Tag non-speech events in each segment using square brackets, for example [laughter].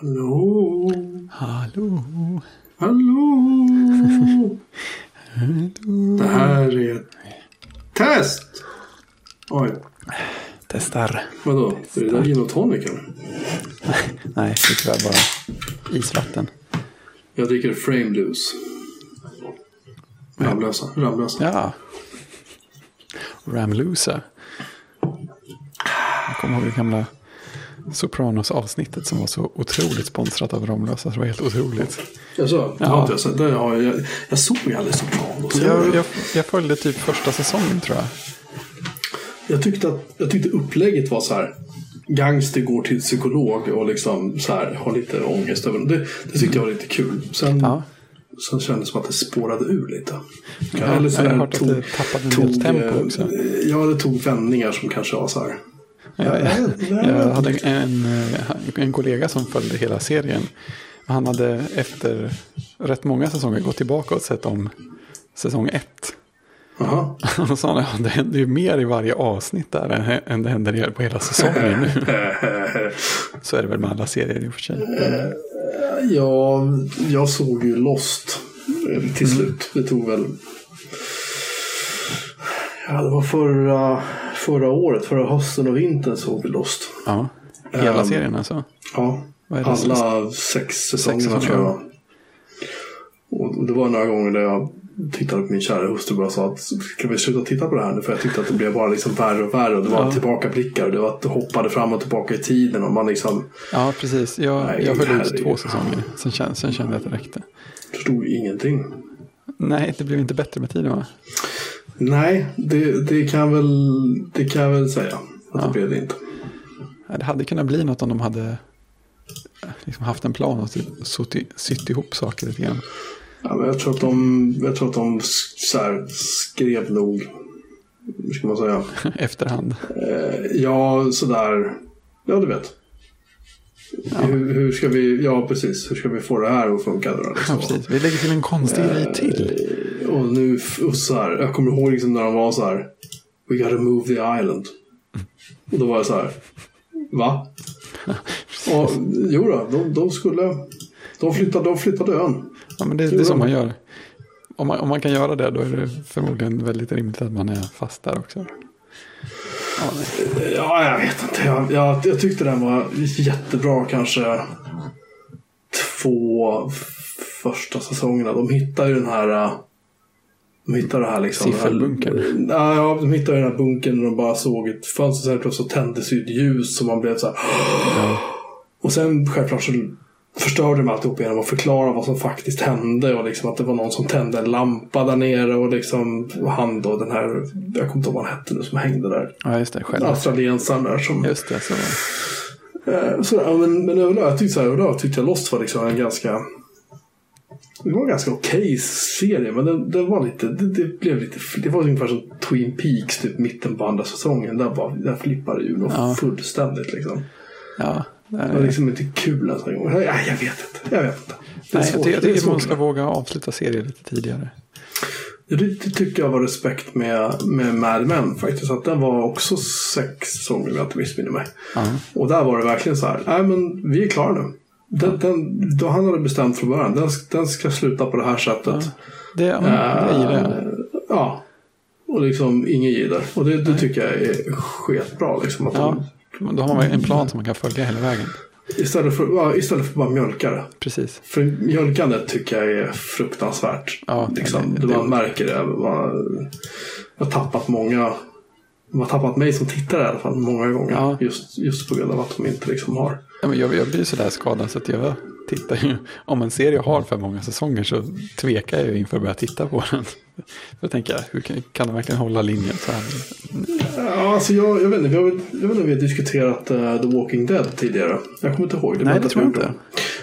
Hallå? Hallå? Hallå? Det här är ett test. Oj, Testar. vadå? Är det där gin och tonicen? Nej, det är tyvärr bara isvatten. Jag dricker Frame Blues. Ramlösa. Ramlösa. Ja. Ramlusa. Jag kommer ihåg det gamla Sopranos-avsnittet som var så otroligt sponsrat av Ramlösa. Så det var helt otroligt. Alltså, det Ja. har inte jag sett. Det har jag, jag såg aldrig Sopranos. Jag, Jag, jag, jag följde typ första säsongen tror jag. jag, tyckte att, jag tyckte upplägget var så här. Gangster går till psykolog och liksom så här, har lite ångest. över det. Det tyckte jag var lite kul. Sen, Ja. sen kändes det som att det spårade ur lite. Ja, Eller så jag har hört att det tappade en del tempo också. eh, Ja, det tog vändningar som kanske var så här. Jag, jag, hade en, eh, en kollega som följde hela serien. Han hade efter rätt många säsonger gått tillbaka och sett om säsong ett. [laughs] Och då sa han att det händer ju mer i varje avsnitt där än, det händer på hela säsongen nu. [laughs] Så är det väl med alla serier i och för sig. Ja, jag såg ju Lost eh, Mm. till slut. Det tog väl... Ja, det var förra, förra året, förra hösten och vintern såg vi Lost. Ja, hela Ehm, serien alltså. Ja, alla sex säsongerna säsonger, tror jag. Och det var några gånger där jag tittade på min kära hustru och bara sa att ska vi sluta titta på det här nu? För jag tyckte att det blev bara liksom värre och värre. Och det var Ja. tillbakablickar och det var att hoppade fram och tillbaka i tiden. Och man liksom Ja, precis. Jag, Nej, jag höll ut två säsonger. Sen, kände- sen kände jag att det räckte. förstod ingenting. Nej, det blev inte bättre med tiden va? Nej, det, det, kan, väl, det kan jag väl säga. Att det blev det inte. Ja, Det hade kunnat bli något om de hade eh, liksom haft en plan och sytt ihop saker lite grann. Ja, men jag tror att de, jag tror att de här, skrev nog, hur ska man säga, [laughs] Efterhand. eh, ja sådär, ja du vet. Hur, hur ska vi, ja precis, hur ska vi få det här att funka? Då, Ja, liksom? precis. Vi lägger till en konstig grej till. Och nu, här, jag kommer ihåg liksom när de var så här, we gotta move the island. Och då var jag så här, va? [laughs] Och, jo då, de, de skulle, de flyttade, de flyttade ön. Ja, men det, det är så man gör. Om man, om man kan göra det då är det förmodligen väldigt rimligt att man är fast där också. Ja. Ja, jag vet inte. Jag, jag, jag tyckte den var jättebra kanske två första säsongerna. De hittar ju den här... De hittar det här liksom... Siffelbunkern. Ja, ja, de hittar den här bunkern och de bara såg ett fönster. Sen plötsligt så tändes ju ett ljus så man blev så här... Och sen självklart så förstörde de alltihop genom att förklara vad som faktiskt hände. Och liksom att det var någon som tände en lampa där nere. Och liksom han då den här... Jag kommer inte ihåg vad han hette nu som hängde där. ja, just det. Själv. Australiensaren där som... Just det. Så. Eh, så, ja, men, men överlag, jag tyckte, så här, överlag tyckte jag Lost var liksom en ganska... Det var en ganska okej serie, men den, den var lite, det, det blev lite... Det var ungefär som Twin Peaks, typ mitten på andra säsongen. Där, bara, där flippade ju Ja. fullständigt liksom. Ja, det var liksom inte kul ens en gång. Nej, jag vet inte. Jag vet inte. Det är nej, svårt. jag tycker man ska våga avsluta serier lite tidigare. Ja, Det, det tycker jag var respekt med, med Mad Men faktiskt. Att den var också sex säsonger om jag inte missminner mig. Ja. Och där var det verkligen så här, nej men vi är klara nu. Den, den, då han hade bestämt från början, den, den ska sluta på det här sättet. Det, ja, det gillar jag. Eh, ja. Och liksom inget jidder. Och det, det tycker jag är sketbra. Liksom, att Ja, men då har man en plan som man kan följa hela vägen. de, istället, för, ja, istället för bara mjölka det. Precis. För mjölkandet tycker jag är fruktansvärt. Ja, liksom, det- det, det- man märker det. Man, jag har tappat många. Man har tappat mig som tittare i alla fall många gånger. Ja. Just, just på grund av att de inte liksom har. Ja, men jag, jag blir sådär skadad så att jag tittar ju. Om en serie har för många säsonger så tvekar jag inför att börja titta på den. Då tänker jag, hur kan, kan de verkligen hålla linjen så här? Ja, alltså jag, jag, vet inte, har, väl- jag vet inte om vi har diskuterat eh, The Walking Dead tidigare. Jag kommer inte ihåg. Nej, var det tror jag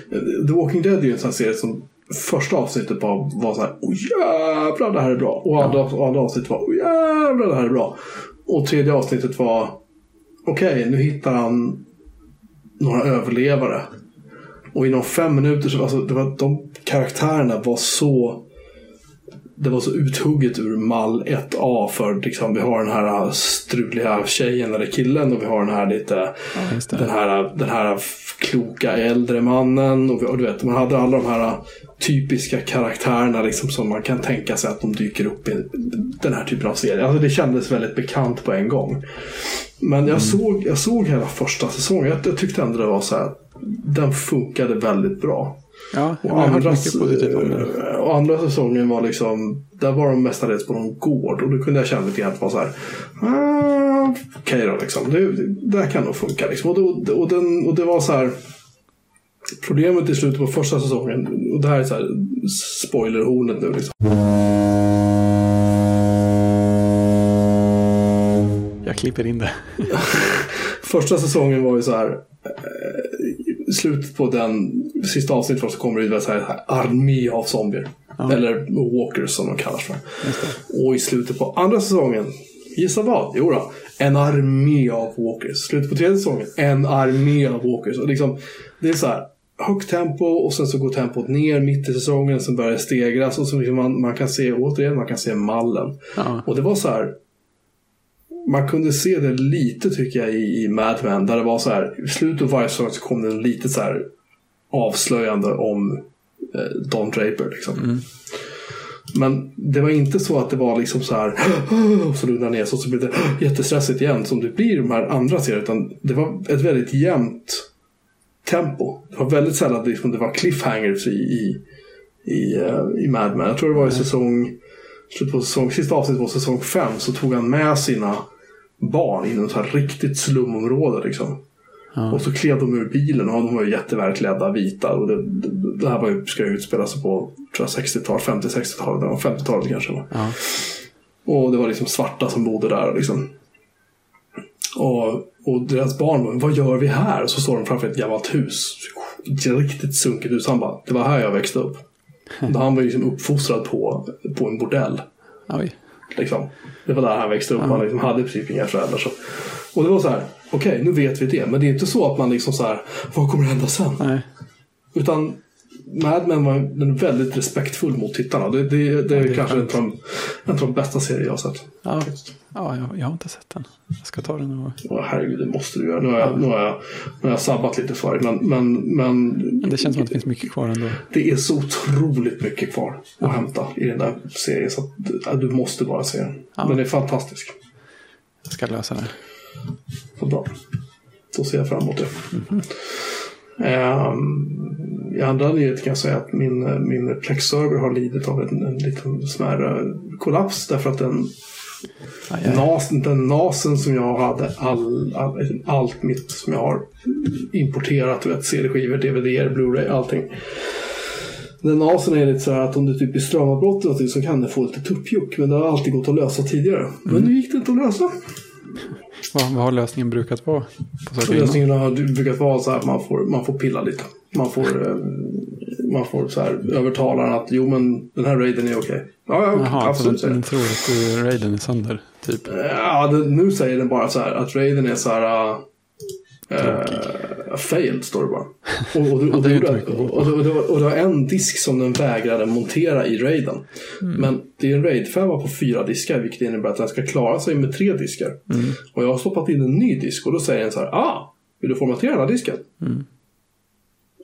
det. The Walking Dead är ju en sån här serie som första avsnittet bara var så här, åh jävlar det här är bra. Och andra, och andra avsnittet var, åh jävlar det här är bra. Och tredje avsnittet var, okej nu hittar han några överlevare. Och inom fem minuter så, alltså det var, de karaktärerna var så det var så uthugget ur mall 1A för liksom, vi har den här struliga tjejen eller killen och vi har den här lite Ja, den här, den här kloka äldre mannen och, vi, och du vet, man hade alla de här typiska karaktärerna liksom, som man kan tänka sig att de dyker upp i den här typen av serie. Alltså det kändes väldigt bekant på en gång. Men jag, mm. såg, jag såg hela första säsongen. Jag, jag tyckte ändå det var så här. Den funkade väldigt bra. Ja, och andra, det. Och andra säsongen var liksom, där var de mestadels på någon gård. Och då kunde jag känna lite grann att det var så här. Ah, Okej okay då, liksom. Det, det, där kan nog funka. Liksom. Och, då, och, den, och det var så här. Problemet i slutet på första säsongen, och det här är så här spoilerhornet nu liksom. Jag klipper in det. [laughs] första säsongen var ju så här slutet på den sista avsnittet så kommer det en armé av zombier. Ja. Eller walkers som de kallas för. Och i slutet på andra säsongen, gissa vad? Jo då, en armé av walkers. Slutet på tredje säsongen, en armé av walkers. Och liksom, det är så här högt tempo och sen så går tempot ner mitt i säsongen. Sen börjar det stegras och så liksom man, man kan se återigen, man kan se mallen. Ja. Och det var så här man kunde se det lite tycker jag i, i Mad Men. Där det var så här, i slutet av varje säsong så kom det lite så här avslöjande om eh, Don Draper. Liksom. Mm. Men det var inte så att det var liksom så här [gasps] och så lugnade ner sig och så blev det [gasps] jättestressigt igen som det blir i de här andra serierna. Utan det var ett väldigt jämnt tempo. Det var väldigt sällan liksom det var cliffhangers i, i, i, uh, i Mad Men. Jag tror det var i säsong, på säsong, sista avsnittet på säsong fem så tog han med sina barn i något här riktigt slumområde. Liksom. Ja. Och så klev de ur bilen och de var ju jätteverklädda vita. Och det, det, det här var ju, ska ju utspela sig på 60-tal, 50-60-talet, 50-talet kanske. Ja. Och det var liksom svarta som bodde där. Liksom. Och, och deras barn bara, vad gör vi här? Och så står de framför ett gammalt hus. Ett riktigt sunkigt hus. Han bara, det var här jag växte upp. [laughs] Han var ju liksom uppfostrad på, på en bordell. Oj. Liksom. Det var där han växte upp. Ja. Han liksom hade princip inga föräldrar. Så. Och det var så här, okej okay, nu vet vi det. Men det är inte så att man liksom så här, vad kommer att hända sen? Nej. Utan Mad Men var väldigt respektfull mot tittarna. Det, det, det är, ja, det kanske en av, de, en av de bästa serier jag har sett. Ja, ja jag, jag, har inte sett den. Jag ska ta den och... Oh, herregud, det måste du göra. Nu har jag, nu har jag, nu har jag sabbat lite för dig. Men, men, men, men det känns som att det finns mycket kvar ändå. Det är så otroligt mycket kvar att hämta i den där serien. Så att, du måste bara se den. Ja. Den är fantastisk. Jag ska lösa det. Så bra. Då ser jag fram emot det. Mm. Um, I andra nyheter kan jag säga att min, min Plex-server har lidit av en, en liten smärre kollaps därför att den Nas, den NASen som jag hade, all, all, allt mitt som jag har importerat, vet, CD-skivor, DVD, Blu-ray, allting. Den NASen är lite så här att om du typ är strömavbrott så kan den få lite tuppjuck. Men det har alltid gått att lösa tidigare. Mm. Men nu gick det inte att lösa. Vad, vad har lösningen brukat vara? Lösningen har brukat vara så här att man får, man får pilla lite. Man får, eh, man får så här övertala att jo men den här raiden är okej. Okay. Ja, ja Jaha, absolut. Så den, den tror att raiden är sönder? Typ. Ja, det, nu säger den bara så här att raiden är så här. Uh, Uh, failed står det bara. Och, och, och, [laughs] och, och det var en disk som den vägrade montera i raiden. Mm. Men det är en raid på fyra diskar vilket innebär att den ska klara sig med tre diskar. Mm. Och jag har stoppat in en ny disk och då säger den så här. Ah, vill du formatera den här disken? Mm.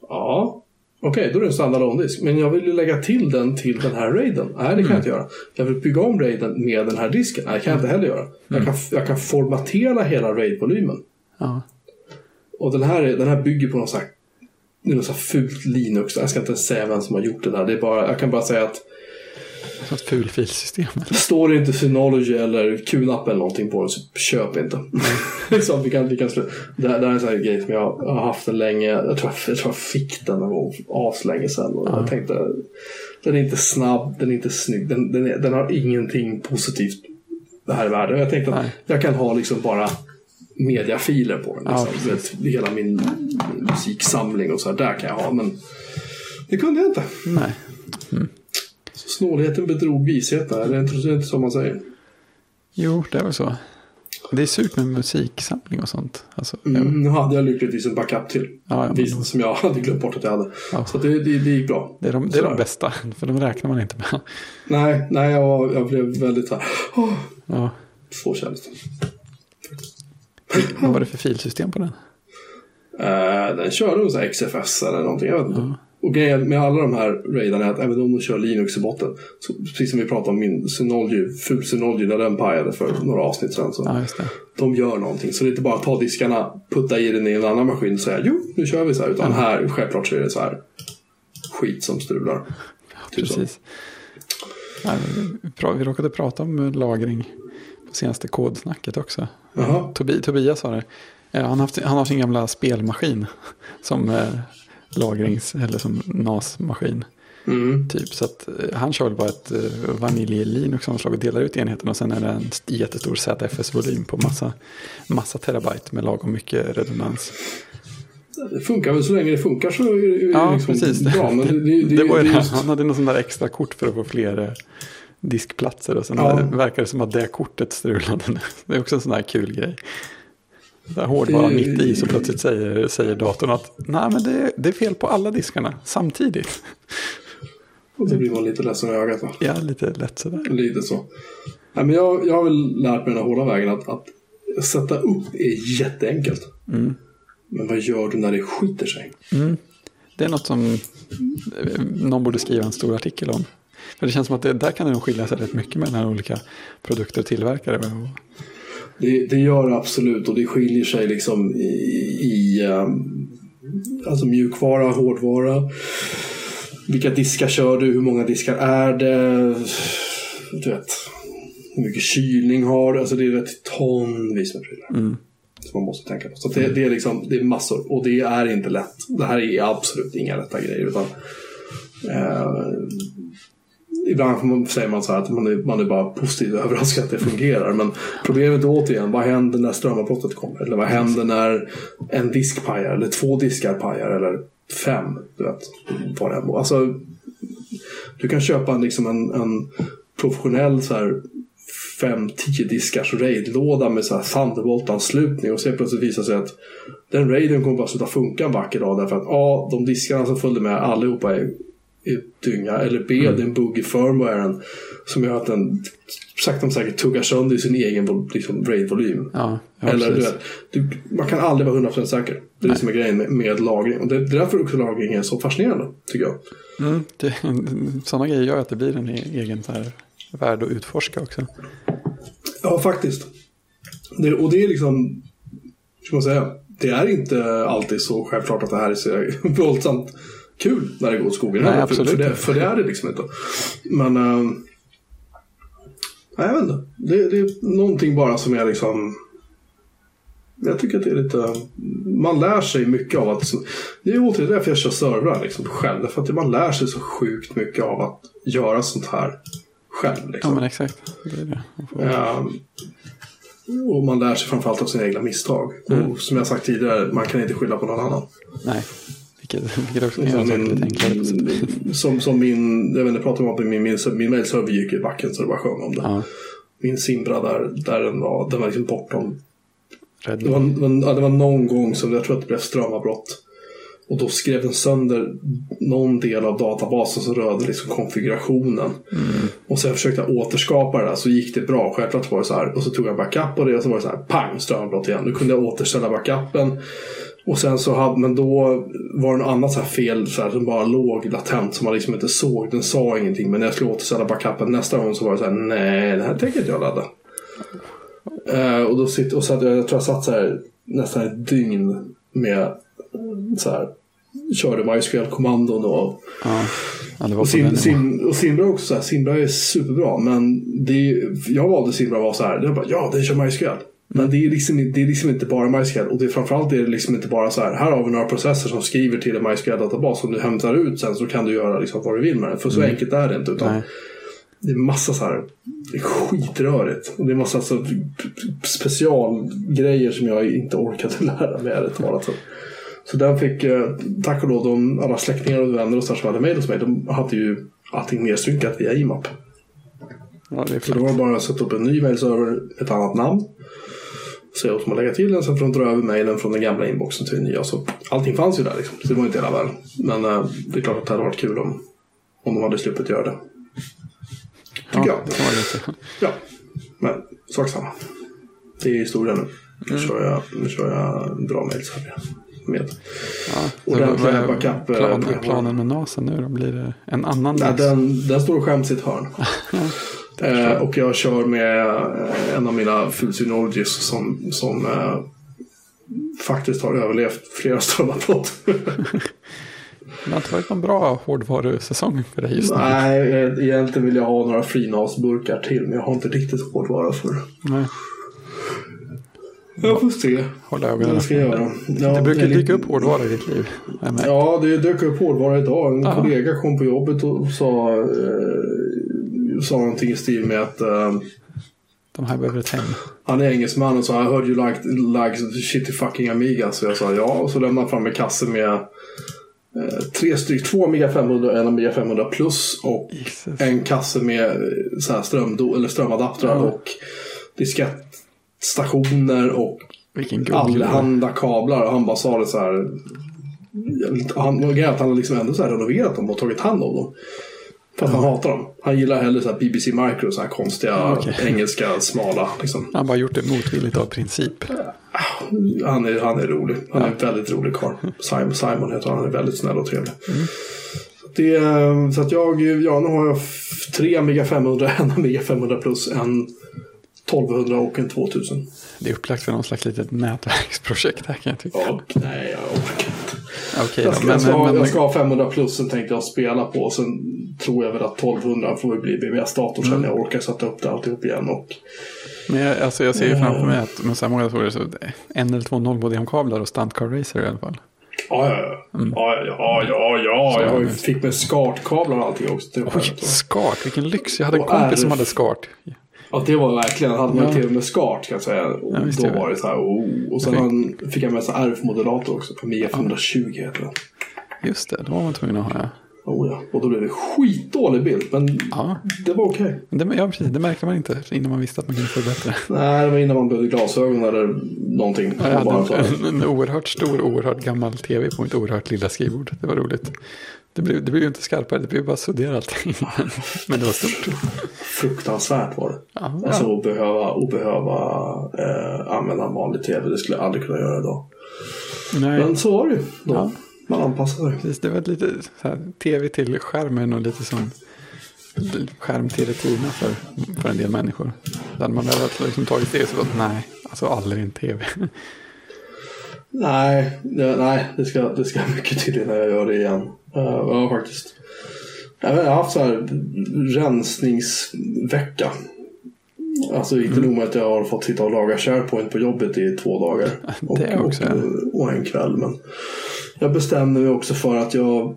Ja. Okej, okay, då är det en standalone-disk. Men jag vill ju lägga till den till den här raiden. Nej, det kan mm. jag inte göra. Jag vill bygga om raiden med den här disken. Nej, det kan jag inte heller göra. Jag mm. kan, jag kan formatera hela raid-volymen. Ja. Och den här, den här bygger på något så här, något så här fult Linux. Jag ska inte säga vem som har gjort det där. Det är bara, jag kan bara säga att ett ful filsystem. Står det inte Synology eller QNAP eller någonting på den så köp inte. så vi kan, vi kan det, här, det här är en sån här grej som jag har haft den länge. Jag tror jag, jag, tror jag fick den någon gång aslänge sedan. Och ja. Jag tänkte, den är inte snabb, den är inte snygg, den, den, är, den har ingenting positivt det här i världen. Jag tänkte att Nej. jag kan ha liksom bara mediafiler på den. Liksom. Ja, vet, hela min musiksamling och så här, där kan jag ha. Men det kunde jag inte. Nej. Mm. snålheten bedrog visheten, eller är det inte så man säger? Jo, det är väl så. Det är surt med musiksamling och sånt. Alltså, Mm, nu hade jag lyckligtvis en backup till. Ja, ja, men som jag hade glömt bort att jag hade. Ja. Så det, det, det gick bra. Det är de, det är de bästa, för de räknar man inte med. Nej, nej jag, jag blev väldigt så här. Oh, Ja. så kändes det. [clears throat] Vad var det för filsystem på den? Eh, den körde här XFS eller någonting. Jag vet inte. Och grejen med alla de här raidarna är att även om de kör Linux i botten. Så, precis som vi pratade om min Synology, ful Synology när den pajade för några avsnitt sedan. Så Ja. De gör någonting. Så det är inte bara att ta diskarna, putta i den i en annan maskin och säga jo, nu kör vi så här. Utan här, självklart så är det så här skit som strular. Typ så. Precis. Ja, vi, råkade prata om lagring senaste kodsnacket också. Jaha. Tobi, Tobias sa det. Eh, Han, haft, han har sin gamla spelmaskin [laughs] som eh, lagrings eller som NAS-maskin. Mm. Typ, så att, eh, han kör bara ett eh, vanilj Linux-omslag och delar ut enheten och sen är det en st- jättestor ZFS-volym på massa, massa terabyte med lagom mycket redundans. Det funkar väl så länge det funkar så är det Ja, liksom precis. bra. Men det, det, [laughs] det, Det var ju det Han hade någon sån där extra kort för att få fler diskplatser och sen Ja. verkar det som att det kortet strulade. [laughs] Det är också en sån där kul grej. Där hårdvaran Det- mitt i så plötsligt säger, säger datorn att nej men det, det är fel på alla diskarna samtidigt. [laughs] och så blir man lite ledsen i ögat. Va? Ja, lite lätt sådär. Lite så. Nej, men jag, jag har väl lärt mig den här hårda vägen att, att sätta upp är jätteenkelt. Mm. Men vad gör du när det skiter sig? Det är något som eh, någon borde skriva en stor artikel om. För det känns som att det, där kan det nog skilja sig rätt mycket mellan olika produkter och tillverkare. Det, det gör det absolut och det skiljer sig liksom i, i um, alltså mjukvara, hårdvara. Vilka diskar kör du? Hur många diskar är det? Du vet, hur mycket kylning har du? Alltså det är rätt tonvis med prylar. Mm. Som man måste tänka på. Så det, det, är liksom, det är massor och det är inte lätt. Det här är absolut inga lätta grejer. Utan, eh, ibland får man, säger man så här att man är, man är bara positivt överraskad att det fungerar. Men problemet är återigen, vad händer när strömavbrottet kommer? Eller vad händer när en disk pajar? Eller två diskar pajar? Eller fem? Du vet, vad det Alltså, du kan köpa en, liksom en, en professionell så här, fem, tio diskars raidlåda med så här Thunderbolt-anslutning och så plötsligt visar sig att den raiden kommer bara sluta funka en vacker dag därför att ja, De diskarna som följde med allihopa är, dynga eller B. Det är en bugg i firmwaren som gör att den sakta men säkert tuggar sönder i sin egen liksom, raid-volym. Ja, ja Eller, du vet, du, man kan aldrig vara 100% säker. Det är det som är grejen med, med lagring. Och det, det är därför också lagring är så fascinerande, tycker jag. Mm, det, [laughs] sådana grejer gör att det blir en e- egen så här, värld att utforska också. Ja, faktiskt. Det, och det är liksom, ska man säga, det är inte alltid så självklart att det här är så [laughs] våldsamt kul när det går åt skogen. Heller, för, för, det, för det är det liksom inte. Men, äh, jag vet inte. Det, det är någonting bara som är liksom, jag tycker att det är lite, man lär sig mycket av att, det är återigen därför jag kör servrar liksom själv. Därför att man lär sig så sjukt mycket av att göra sånt här själv. Liksom. Ja, men exakt. Det är det. Ehm, och man lär sig framförallt av sina egna misstag. Mm. Och som jag sagt tidigare, man kan inte skylla på någon annan. Nej, vilket, vilket också kan Som min, som, som min, jag vet inte, pratade om att min, min, min mailserver gick i backen så det bara sjöng om det. Ja, Min Simbra där, där den var, den var liksom bortom. Det var, det var, ja, det var någon gång som jag tror att det blev strömavbrott. Och då skrev den sönder någon del av databasen som rörde liksom konfigurationen. Och sen försökte jag återskapa det där så gick det bra. Självklart var det så här. Och så tog jag backup på det och så var det så här pang strömavbrott igen. Nu kunde jag återställa backupen. Och sen så hade, men då var det något annat så här fel så här, som bara låg latent som man liksom inte såg. Den sa ingenting. Men när jag skulle återställa backupen nästa gång så var det så här, nej det här tänker inte jag ladda. Eh, och då sitter, och så hade jag, jag tror jag satt så här nästan ett dygn med så här, körde MySQL-kommandon och, Ja, och, sim, sim, och Simbra också så här, Simbra är superbra men det, jag valde Simbra var så här, var bara, ja det kör MySQL. Men det är, liksom, det är liksom inte bara MySQL och det är framförallt är det liksom inte bara så här, här har vi några processer som skriver till en MySQL-databas som du hämtar ut sen så kan du göra liksom vad du vill med den. För så enkelt är det inte. Utan Nej. det är massa så här, det är skitrörigt. Och det är massa så, specialgrejer som jag inte orkade lära mig ärligt talat. Så, den fick, eh, tack och lov, de, alla släktingar och vänner och så som hade mejl hos mig, de hade ju allting nedsynkat via IMAP. Ja, Så då var det bara att sätta upp en ny mailserver, ett annat namn. Säga åt dem att lägga till den. Sen får de dra över mejlen från den gamla inboxen till den nya. Så allting fanns ju där liksom. Så det var inte hela världen. Men eh, det är klart att det hade varit kul om, om de hade sluppit göra det. Tycker Ja, jag. det. Ja, men sak samma. Det är historia nu. Nu Mm. kör jag, nu kör jag bra mejlserver med. Ja, Ordentliga så backup, eh, planen, program. planen med NASen nu då? Blir det en annan Nej, den, den står och skäms i ett hörn. [laughs] eh, och jag kör med eh, en av mina Synologies som, som eh, faktiskt har överlevt flera [laughs] strömavbrott. Det har inte varit någon bra hårdvarusäsong för dig just nu. Nej, eh, egentligen vill jag ha några FreeNAS-burkar till, men jag har inte riktigt hårdvara för det. Nej, Jag får se. hålla ögonen ska göra. Ja, Det brukar lite- dyka upp hårdvara i ditt liv. Ja, det dök upp hårdvara idag. En Ja. kollega kom på jobbet och sa, eh, sa någonting i stil med att eh, De här behöver ett hem. han är engelsman och sa I heard you like, like shitty fucking Amiga. Så jag sa ja. Och så lämnade han fram en kasse med eh, tre styck, två Amiga 500 och en Amiga 500 plus. Och Jesus. en kasse med eh, så här strömdo, eller strömadaptrar Ja. och diskettstationer och allehanda kablar. Och han bara sa det så här. Han, han har liksom ändå så här renoverat dem och tagit hand om dem. För att han hatar dem. Han gillar hellre så BBC Micro, så här konstiga Okej. engelska smala. Liksom. Han har bara gjort det motvilligt av princip. Han är, han är rolig. Han är en väldigt rolig karl. Simon, Simon heter han. Han är väldigt snäll och trevlig. Så, att det, är- så att jag, ja nu har jag tre Amiga 500, en Amiga 500 plus, en 1200 och en 2000. Det är upplagt för någon slags litet nätverksprojekt här kan jag tycka. Ja, nej, jag orkar Okej Jag ska, men, jag, ska, men, jag ska ha 500 plus, sen tänkte jag spela på. Sen tror jag väl att 1200 får bli BBS-dator sen jag orkar sätta upp det alltihop igen. Och, men jag, alltså jag ser ju framför mig att med så här många datorer så en eller två nollmodemkablar och standcard racer i alla fall. ja, ja, ja. ja, ja, ja, ja. Jag ju- fick med SCART-kablar och allting också. till Oj. SCART, vilken lyx. Jag hade en kompis som RF. hade SCART. Ja, det var verkligen. Hade man Ja. till och med SCART kan jag säga. Och Ja, då det. var det så här, oh. Och sen Fick- han, fick jag med sig RF-modulator också. På Mia 520 heter den. Just det, då var man tvungen att ha. Oh, ja. Och då blev det skitdålig bild. Men Ja, det var okej. men det, ja, precis. Det märkte man inte innan man visste att man kunde få det bättre. Nej, det var innan man behövde glasögon eller någonting. Ja, Jag hade en, en oerhört stor, oerhört gammal tv på mitt oerhört lilla skrivbord. Det var roligt. Det blev, det blev ju inte skarpare, det blev bara suddigare allting. Men, [laughs] men det var stort. Fruktansvärt var det. Ja, Alltså ja. att behöva, att behöva eh, använda en vanlig tv. Det skulle jag aldrig kunna göra idag. Nej, Men så var det ju. Då. Ja. Man anpassade sig. precis, det var lite så här, tv till skärmen och lite som skärm till retina för, för en del människor. Så hade man väl liksom tagit det så var det, nej, alltså aldrig en tv. Nej, det, nej det, ska, det ska mycket till innan jag gör det igen. Uh, jag har faktiskt jag har haft så här rensningsvecka. Alltså inte Mm. nog med att jag har fått sitta och laga SharePoint på jobbet i två dagar. Och, [laughs] Det också, och, och en kväll. Men jag bestämde mig också för att jag...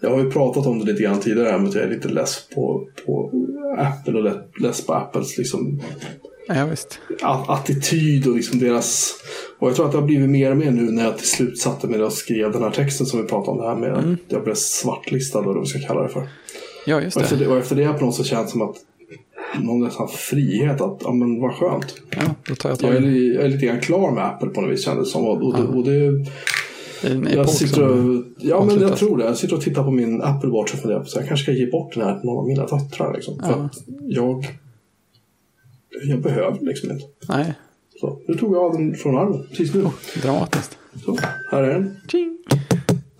Jag har ju pratat om det lite grann tidigare, men jag är lite less på, på Apple och less- på Apples liksom, Ja, visst. attityd och liksom deras... Och jag tror att det har blivit mer och mer nu när jag till slut satte mig och skrev den här texten som vi pratade om. Det här med Mm. att jag blev svartlistad eller vad vi ska kalla det för. Ja, just Och efter det. det, och efter det har på något sätt känts som att någon nästan frihet att, ja men vad skönt. Ja, då tar jag Jag är, jag är lite grann klar med Apple på något vis kändes som. Och, och, det, och det, jag sitter och, ja men jag tror det. Jag sitter och tittar på min Apple Watch och funderar på så jag kanske ska ge bort den här till någon av mina döttrar. Liksom. För Ja. att jag, jag behöver liksom inte. Nej, Så, nu tog jag den från armen, precis nu. dramatiskt. Så, här är den. Tjing!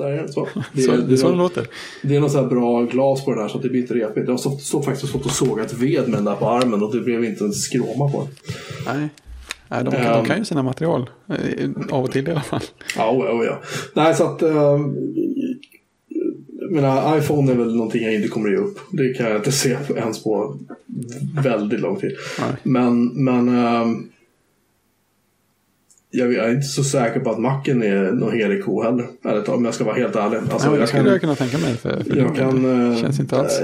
Där. Så. Det, Så, är- [laughs] det är så det det, låter. det är något så här bra glas på den här så att det blir inte repigt. Jag stått, stått faktiskt stått och sågat ved med den där på armen och det blev inte en skråma på den. Nej. Nej, de, kan- Ehm. de kan ju sina material. eh, Av och till i alla fall. Ja, oh, ja, oh. Nej, så att... Äh, mina iPhone är väl någonting jag inte kommer att ge upp. Det kan jag inte se ens på väldigt lång tid. Nej. Men, men ehm, jag är inte så säker på att macken är någon helig ko heller. Ärligt om jag ska vara helt ärlig. Alltså, Nej, men det jag skulle kan, jag kunna tänka mig. För, för jag det kan... eh, känns inte alls.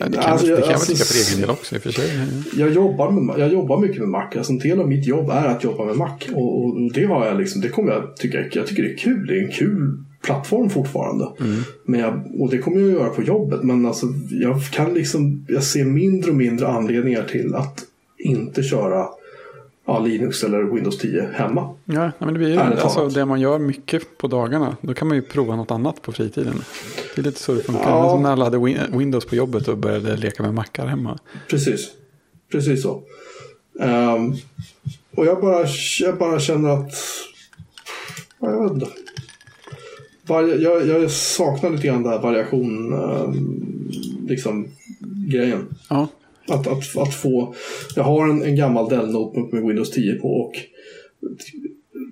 Ja, det kan, alltså, det jag- kan jag alltså, tycka för egen del också i och för sig. jag jobbar, med, jag jobbar mycket med Mac. Alltså, en del av mitt jobb är att jobba med Mac. Och, och det, har jag liksom, det kommer jag tycka, jag tycker det är kul. Det är en kul plattform fortfarande. Men jag, och det kommer jag göra på jobbet. Men alltså, jag kan liksom, jag ser mindre och mindre anledningar till att inte köra ja, Linux eller Windows 10 hemma. Ja, men det blir ju alltså, det man gör mycket på dagarna. Då kan man ju prova något annat på fritiden. Det är lite så det funkar. Ja. Som när alla hade Win- Windows på jobbet och började leka med mackar hemma. Precis. Precis så. Ehm, och jag bara, jag bara känner att... ja, Jag vet inte. Jag, jag saknar lite grann den här variation, ehm, liksom, grejen. Ja, Att, att, att få... Jag har en, en gammal Dell Notebook med Windows 10 på och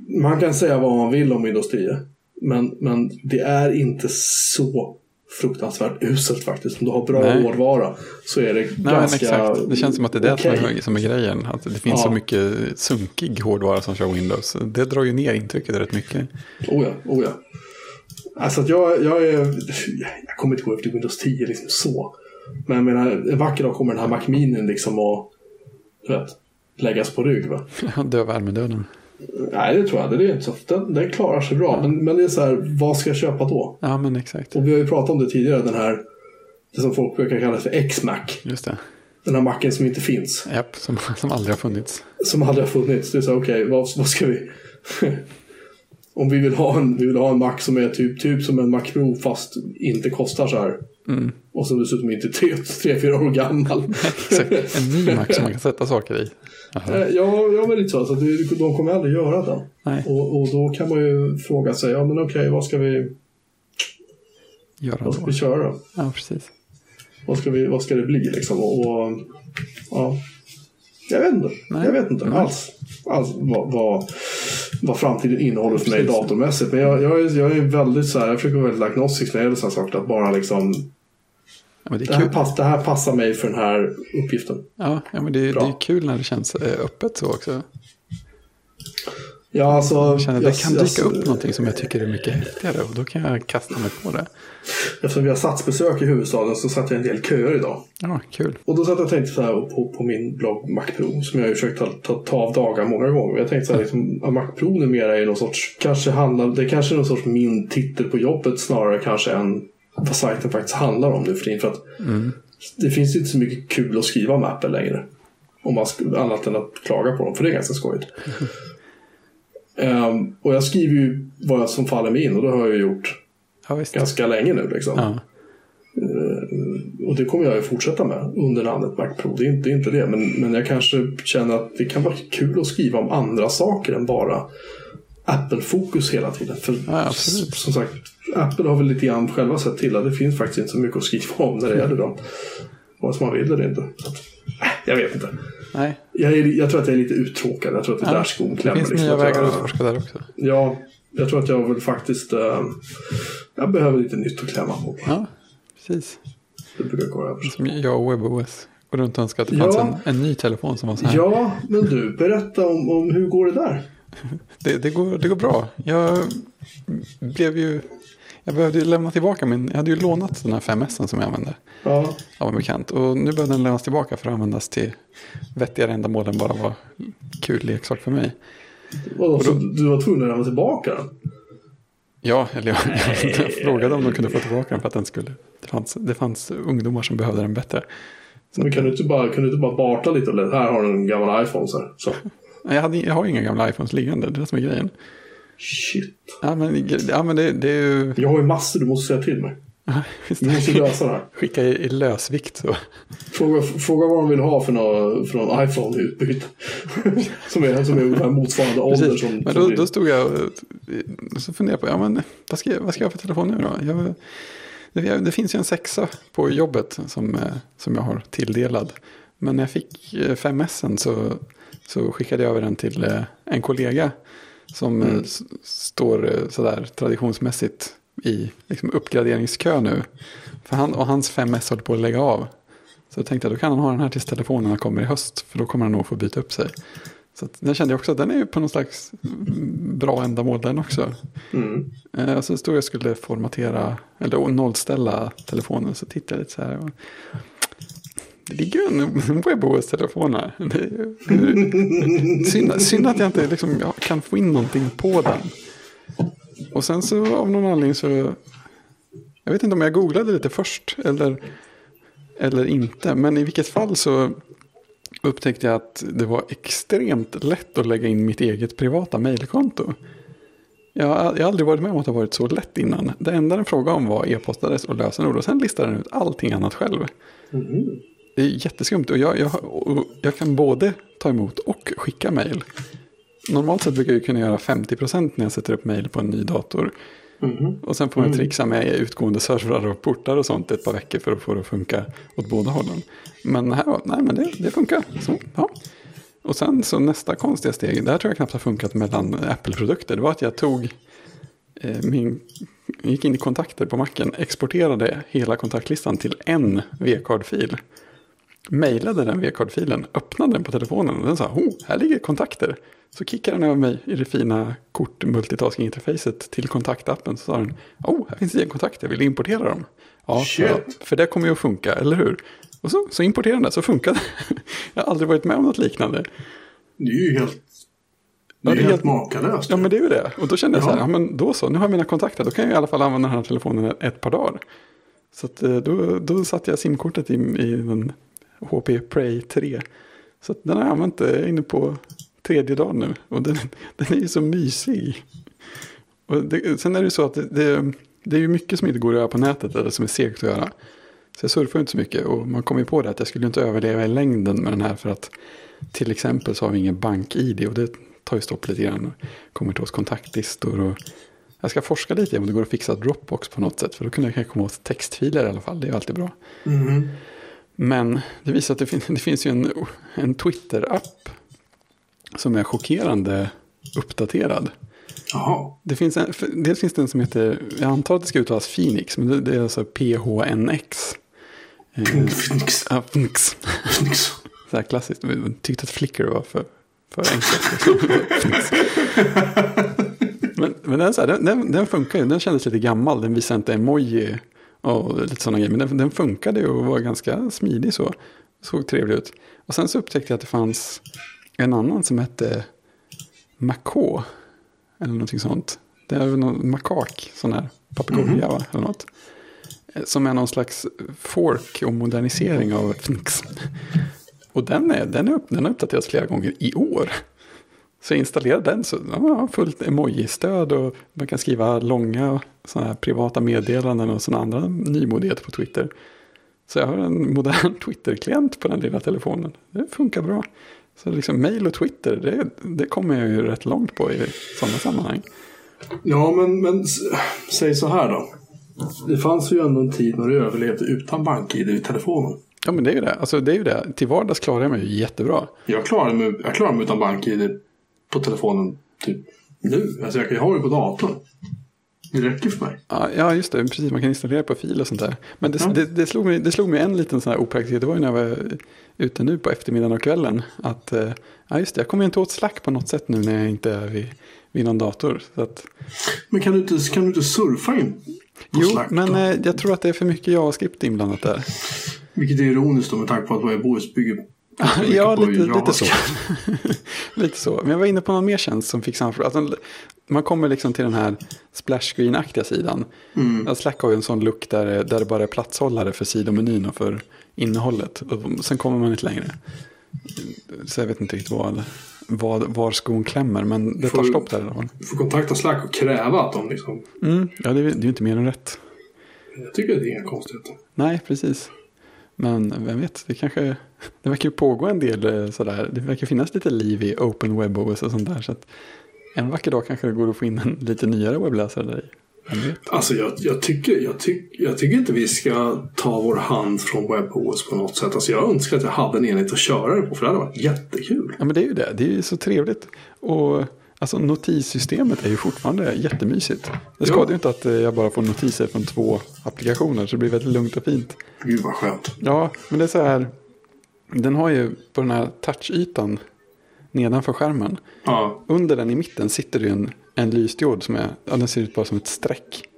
man kan säga vad man vill om Windows 10. Men, men det är inte så fruktansvärt uselt faktiskt. Om du har bra Nej. hårdvara så är det Nej, ganska exakt. Det känns som att det är det okej. som, är, som är grejen. Att det finns Ja. så mycket sunkig hårdvara som kör Windows. Det drar ju ner intrycket rätt mycket. Oh ja, oh ja. Alltså att jag, jag är... Jag kommer inte gå efter Windows 10 liksom så. Men jag menar, en vacker dag kommer den här Mac Mini liksom att du vet, läggas på rygg va? [laughs] Dö värmedöden. Nej, det tror jag. Det är inte så. Den, den klarar sig bra. Men, men det är så här, vad ska jag köpa då? Ja, men exakt. Och vi har ju pratat om det tidigare, den här, det som folk brukar kalla för X-Mac. Just det. Den här macken som inte finns. Japp, som, [laughs] som aldrig har funnits. Som aldrig har funnits. Det är så här, okej, vad, vad ska vi... [laughs] om vi vill, ha en, vi vill ha en Mac som är typ, typ som en Mac Pro fast inte kostar så här. Mm. Och som dessutom inte är tre, tre fyra år gammal. [laughs] En ny Mac som man kan sätta saker i. Ja, ja, men lite så. så det, de kommer aldrig göra den. Nej, Och, och då kan man ju fråga sig, ja men okej, vad ska vi, göra vad ska då. vi köra? Ja, precis. Vad ska, vi, vad ska det bli liksom? Och, och, ja. Jag vet inte. Nej. Jag vet inte Nej. alls, alls vad, vad, vad framtiden innehåller för mig Precis. datormässigt. Men jag, jag, är, jag är väldigt så här, jag försöker vara väldigt agnostisk när det gäller sådana saker. Att bara liksom, Ja, det det är här, pass, det här passar mig för den här uppgiften. Ja, ja men det, är- det är kul när det känns eh, öppet så också. Ja, alltså, Jag känner att det jag- kan jag- dyka upp någonting som jag tycker är mycket häftigare och då kan jag kasta mig på det. Eftersom vi har statsbesök i huvudstaden så satt jag en del köer idag. Ja, kul. Och då satt jag och tänkte så här på, på min blogg Mac Pro som jag har försökt ta, ta, ta av dagar många gånger. Jag tänkte så här, liksom, att Mac Pro numera är någon sorts, kanske handlar, det kanske är någon sorts min titel på jobbet snarare kanske än vad sajten faktiskt handlar om nu för tiden. För att det finns inte så mycket kul att skriva om Apple längre. Om man annat än att klaga på dem, för det är ganska skojigt. [laughs] Ehm, och jag skriver ju vad som faller mig in och det har jag gjort Ja, ganska länge nu. Liksom. Ja, Och det kommer jag ju fortsätta med under namnet Mac Pro. Det är inte, det är inte det. Men, men jag kanske känner att det kan vara kul att skriva om andra saker än bara Apple-fokus hela tiden. För Ja, som sagt, Apple har väl lite grann själva sett till att det finns faktiskt inte så mycket att skriva om när det gäller dem. Vare sig man vill eller inte. Så jag vet inte. Nej. Jag, är, jag tror att jag är lite uttråkad. Jag tror att det är Ja, där skon Det klämmer. finns liksom. nya vägar att utforska där också. Ja, jag tror att jag vill faktiskt... eh, jag behöver lite nytt att klämma på. Ja, precis. Det brukar gå över. Som jag och WebOS. Går runt och önskar att det fanns Ja. en, en ny telefon som var så här. Ja, men du, berätta om, om hur går det där? [laughs] Det, det, går, det går bra. Jag blev ju... Jag behövde ju lämna tillbaka min... Jag hade ju lånat den här 5S som jag använde Ja, av en bekant. Och nu behövde den lämnas tillbaka för att användas till vettigare ändamål än bara vara kul leksak för mig. vadå, så du var tvungen att lämna tillbaka den? Ja, eller jag, [laughs] jag frågade om de kunde få tillbaka den för att den skulle... Det fanns, det fanns ungdomar som behövde den bättre. Men kan du inte bara, kan du inte bara barta lite här har du en gammal iPhone så här. Så. [laughs] Jag, hade, jag har inga gamla iPhones liggande, det är det som är grejen. Shit. Ja, men, ja, men det, det är ju... Jag har ju massor du måste säga till mig. Vi måste lösa det här. Skicka i, i lösvikt så. Fråga, fråga vad de vill ha för någon, för någon iPhone i utbyte. [laughs] som, är, som är motsvarande ålder Precis. som, Men som då, din. då stod jag och så funderade på, ja, men, vad, ska jag, vad ska jag ha för telefon nu då? Jag, det, det finns ju en sexa på jobbet som, eh, som jag har tilldelad. Men när jag fick eh, 5S så, så skickade jag över den till eh, en kollega som eh, s- står eh, sådär traditionsmässigt i liksom, uppgraderingskö nu. För han, och hans 5S håller på att lägga av. Så jag tänkte att då kan han ha den här tills telefonerna kommer i höst. För då kommer han nog få byta upp sig. Så att den kände jag också att den är ju på någon slags mm, bra ändamål den också. Mm. Eh, och så stod jag skulle formatera, eller nollställa telefonen. Så tittade jag lite så här. Och det ligger en WebOS-telefon här. Det är synd, synd att jag inte liksom, jag kan få in någonting på den. Och sen så av någon anledning så. Jag vet inte om jag googlade lite först eller, eller inte. Men i vilket fall så. upptäckte jag att det var extremt lätt att lägga in mitt eget privata mejlkonto. Jag har, jag har aldrig varit med om att det har varit så lätt innan. Det enda den frågade om var e-postadress och lösenord och sen listade den ut allting annat själv. Mm. Det är jätteskumt och jag, jag, och jag kan både ta emot och skicka mejl. Normalt sett brukar jag kunna göra 50% när jag sätter upp mejl på en ny dator. Mhm. Och sen får man trixa med utgående servrar och portar och sånt ett par veckor för att få det att funka åt båda hållen. Men här nej men det, det funkar. Så, ja. Och sen så nästa konstiga steg, det här tror jag knappt har funkat mellan Apple-produkter, det var att jag tog eh, min, gick in i kontakter på macken, exporterade hela kontaktlistan till en V-card-fil. Mejlade den V-card-filen, öppnade den på telefonen och den sa, oh, här ligger kontakter. Så kickade den över mig i det fina kort multitasking-interfacet till kontaktappen. Så sa den, oh, här finns det en kontakt, jag vill importera dem. Ja, ja, för det kommer ju att funka, eller hur? Och så, så importerade den det, så funkade det. [laughs] Jag har aldrig varit med om något liknande. Det är ju helt, det Ja, är det är helt makalöst. Ja men det är ju det. Och då kände jag så här, Ja. ja men då så, nu har jag mina kontakter, då kan jag i alla fall använda den här telefonen ett, ett par dagar. Så att, eh, då, då satte jag simkortet i, i den HP Prey 3. Så att den har jag använt eh, inne på tredje dagen nu. Och den, den är ju så mysig. Och det, sen är det ju så att det, det, det är ju mycket som inte går att göra på nätet eller som är segt att göra. Så jag surfar ju inte så mycket och man kom ju på det att jag skulle inte överleva i längden med den här för att till exempel så har vi ingen bank-id och det tar ju stopp lite grann. och Kommer till oss kontaktlistor och jag ska forska lite om det går att fixa Dropbox på något sätt för då kunde jag kanske komma åt textfiler i alla fall, det är ju alltid bra. Mm. Men det visar att det, fin [laughs] det finns ju en, en Twitter-app som är chockerande uppdaterad. Jaha. Det finns en, dels finns det en som heter, jag antar att det ska uttalas Phoenix, men det, det är alltså PHNX. Eh, Phoenix. ja, Phoenix. Phoenix. [laughs] Så här klassiskt. Vi tyckte att Flickr var för, för enkelt. [laughs] men men den, så här, den, den, den funkar ju. Den kändes lite gammal. Den visar inte emoji och lite sådana grejer. Men den, den funkade ju och var ganska smidig så. Såg trevlig ut. Och sen så upptäckte jag att det fanns en annan som hette Macå. Eller någonting sånt. Det är väl någon makak, sån här papegoja va? Eller något. Eh, Som är någon slags fork och modernisering av Phoenix. Och den, är, den, är upp, den har uppdaterats flera gånger i år. Så jag installerade den så ja, har fullt emoji-stöd och man kan skriva långa såna här privata meddelanden och sådana andra nymodigheter på Twitter. Så jag har en modern [laughs] Twitter-klient på den lilla telefonen. Det funkar bra. Så liksom mail och Twitter, det, det kommer jag ju rätt långt på i sådana sammanhang. Ja, men, men säg så här då. Det fanns ju ändå en tid när du överlevde utan bank-id i telefonen. Ja men det är ju det. Alltså det är ju det. Till vardags klarar jag mig ju jättebra. Jag klarar mig, jag klarar mig utan bank-id på telefonen typ nu. Alltså jag kan ju ha det på datorn. Det räcker för mig. Ja, just det. Precis, man kan installera på fil och sånt där. Men det, Ja. det, det, slog, mig, det slog mig en liten sån här opraktikhet. Det var ju när jag var ute nu på eftermiddagen och kvällen. Att, eh, ja just det, jag kommer inte åt Slack på något sätt nu när jag inte är vid, vid någon dator. Att, Men kan du inte, kan du inte surfa in på jo, Slack men då? eh, jag tror att det är för mycket JavaScript inblandat där. Vilket är ironiskt då med tanke på att Webos bygger ja, lite, lite så. [laughs] Lite så. Men jag var inne på någon mer tjänst som fick samma alltså, Man kommer liksom till den här splash screen-aktiga sidan. Mm. Slack har ju en sån look där, där det bara är platshållare för sidomenyn och för innehållet. Och sen kommer man inte längre. Så jag vet inte riktigt vad, vad, var skon klämmer. Men det tar Får- stopp där i alla fall. Du får kontakta Slack och kräva att de liksom... Mm, ja, det är, det är ju inte mer än rätt. Jag tycker det är inga konstigheter. Nej, precis. Men vem vet, det kanske... Det verkar ju pågå en del eh, sådär. Det verkar finnas lite liv i Open Web OS och sånt där. Så att en vacker dag kanske det går att få in en lite nyare webbläsare där i. Alltså jag, jag, tycker, jag, tyck, jag tycker inte vi ska ta vår hand från WebOS på något sätt. Alltså jag önskar att jag hade en enhet att köra det på för det hade varit jättekul. Ja men det är ju det, det är ju så trevligt. Och alltså notissystemet är ju fortfarande jättemysigt. Det skadar ju inte att eh, jag bara får notiser från två applikationer så det blir väldigt lugnt och fint. Gud vad skönt. Ja, men det är så här. Den har ju på den här touchytan nedanför skärmen. Ja, Under den i mitten sitter det ju en, en lysdiod som är, ja, den ser ut bara som ett streck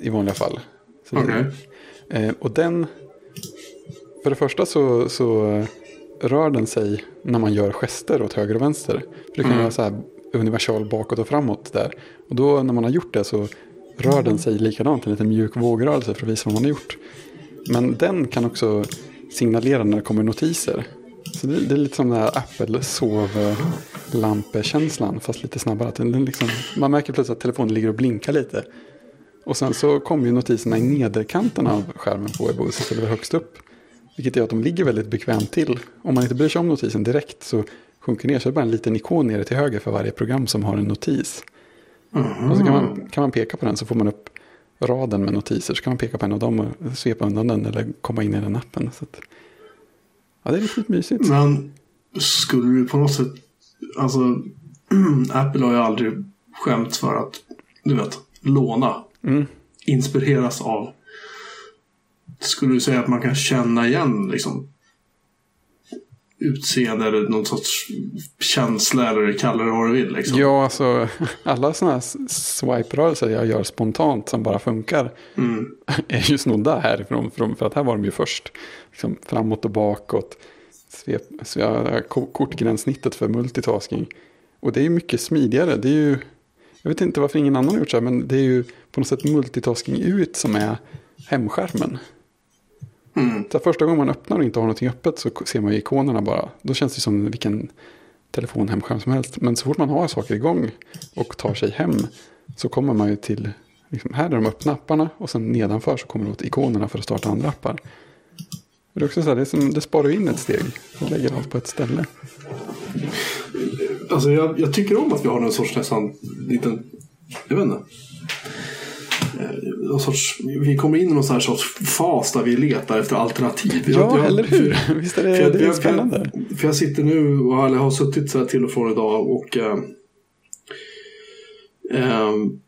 i vanliga fall. Så okej. Eh, och den, för det första så, så rör den sig när man gör gester åt höger och vänster. För du kan Mm. göra så här universal bakåt och framåt där. Och då när man har gjort det så rör den sig likadant, en liten mjuk vågrörelse för att visa vad man har gjort. Men den kan också signalera när det kommer notiser. Så det, det är lite som den här Apple sovlampekänslan fast lite snabbare. Att den liksom, man märker plötsligt att telefonen ligger och blinkar lite. Och sen så kommer ju notiserna i nederkanten av skärmen på WebOS istället för högst upp. Vilket gör att de ligger väldigt bekvämt till. Om man inte bryr sig om notisen direkt så sjunker ner så är det bara en liten ikon nere till höger för varje program som har en notis. Och så kan man, kan man peka på den så får man upp raden med notiser. Så kan man peka på en av dem och svepa undan den eller komma in i den appen. Så att, ja, det är riktigt mysigt. Men skulle du på något sätt, alltså [clears throat] Apple har ju aldrig skämts för att, du vet, låna. Mm. Inspireras av. Skulle du säga att man kan känna igen liksom utseende eller någon sorts känsla eller kalla det vad du vill liksom? Ja, alltså [laughs] alla sådana här swipe-rörelser jag gör spontant som bara funkar Mm. [laughs] är ju snodda härifrån. För att här var de ju först. Liksom framåt och bakåt. Svep, ko- kortgränssnittet för multitasking. Och det är ju mycket smidigare. Det är ju, jag vet inte varför ingen annan har gjort så här, men det är ju på något sätt multitasking ut som är hemskärmen. Mm. Så första gången man öppnar och inte har någonting öppet så ser man ju ikonerna bara. Då känns det som vilken telefonhemskärm som helst. Men så fort man har saker igång och tar sig hem så kommer man ju till, liksom, här är de öppna apparna och sen nedanför så kommer det åt ikonerna för att starta andra appar. Det, är också så här, det, är som, det sparar in ett steg och lägger allt på ett ställe. Alltså jag, jag tycker om att vi har en sorts nästan liten, jag vet inte. Eh, Någon sorts, vi kommer in i någon sån här sorts fas där vi letar efter alternativ. Ja, jag- eller hur? [laughs] Visst är det, För jag, det är spännande? För jag, för jag sitter nu, och har suttit så här till och från idag och eh, ehm,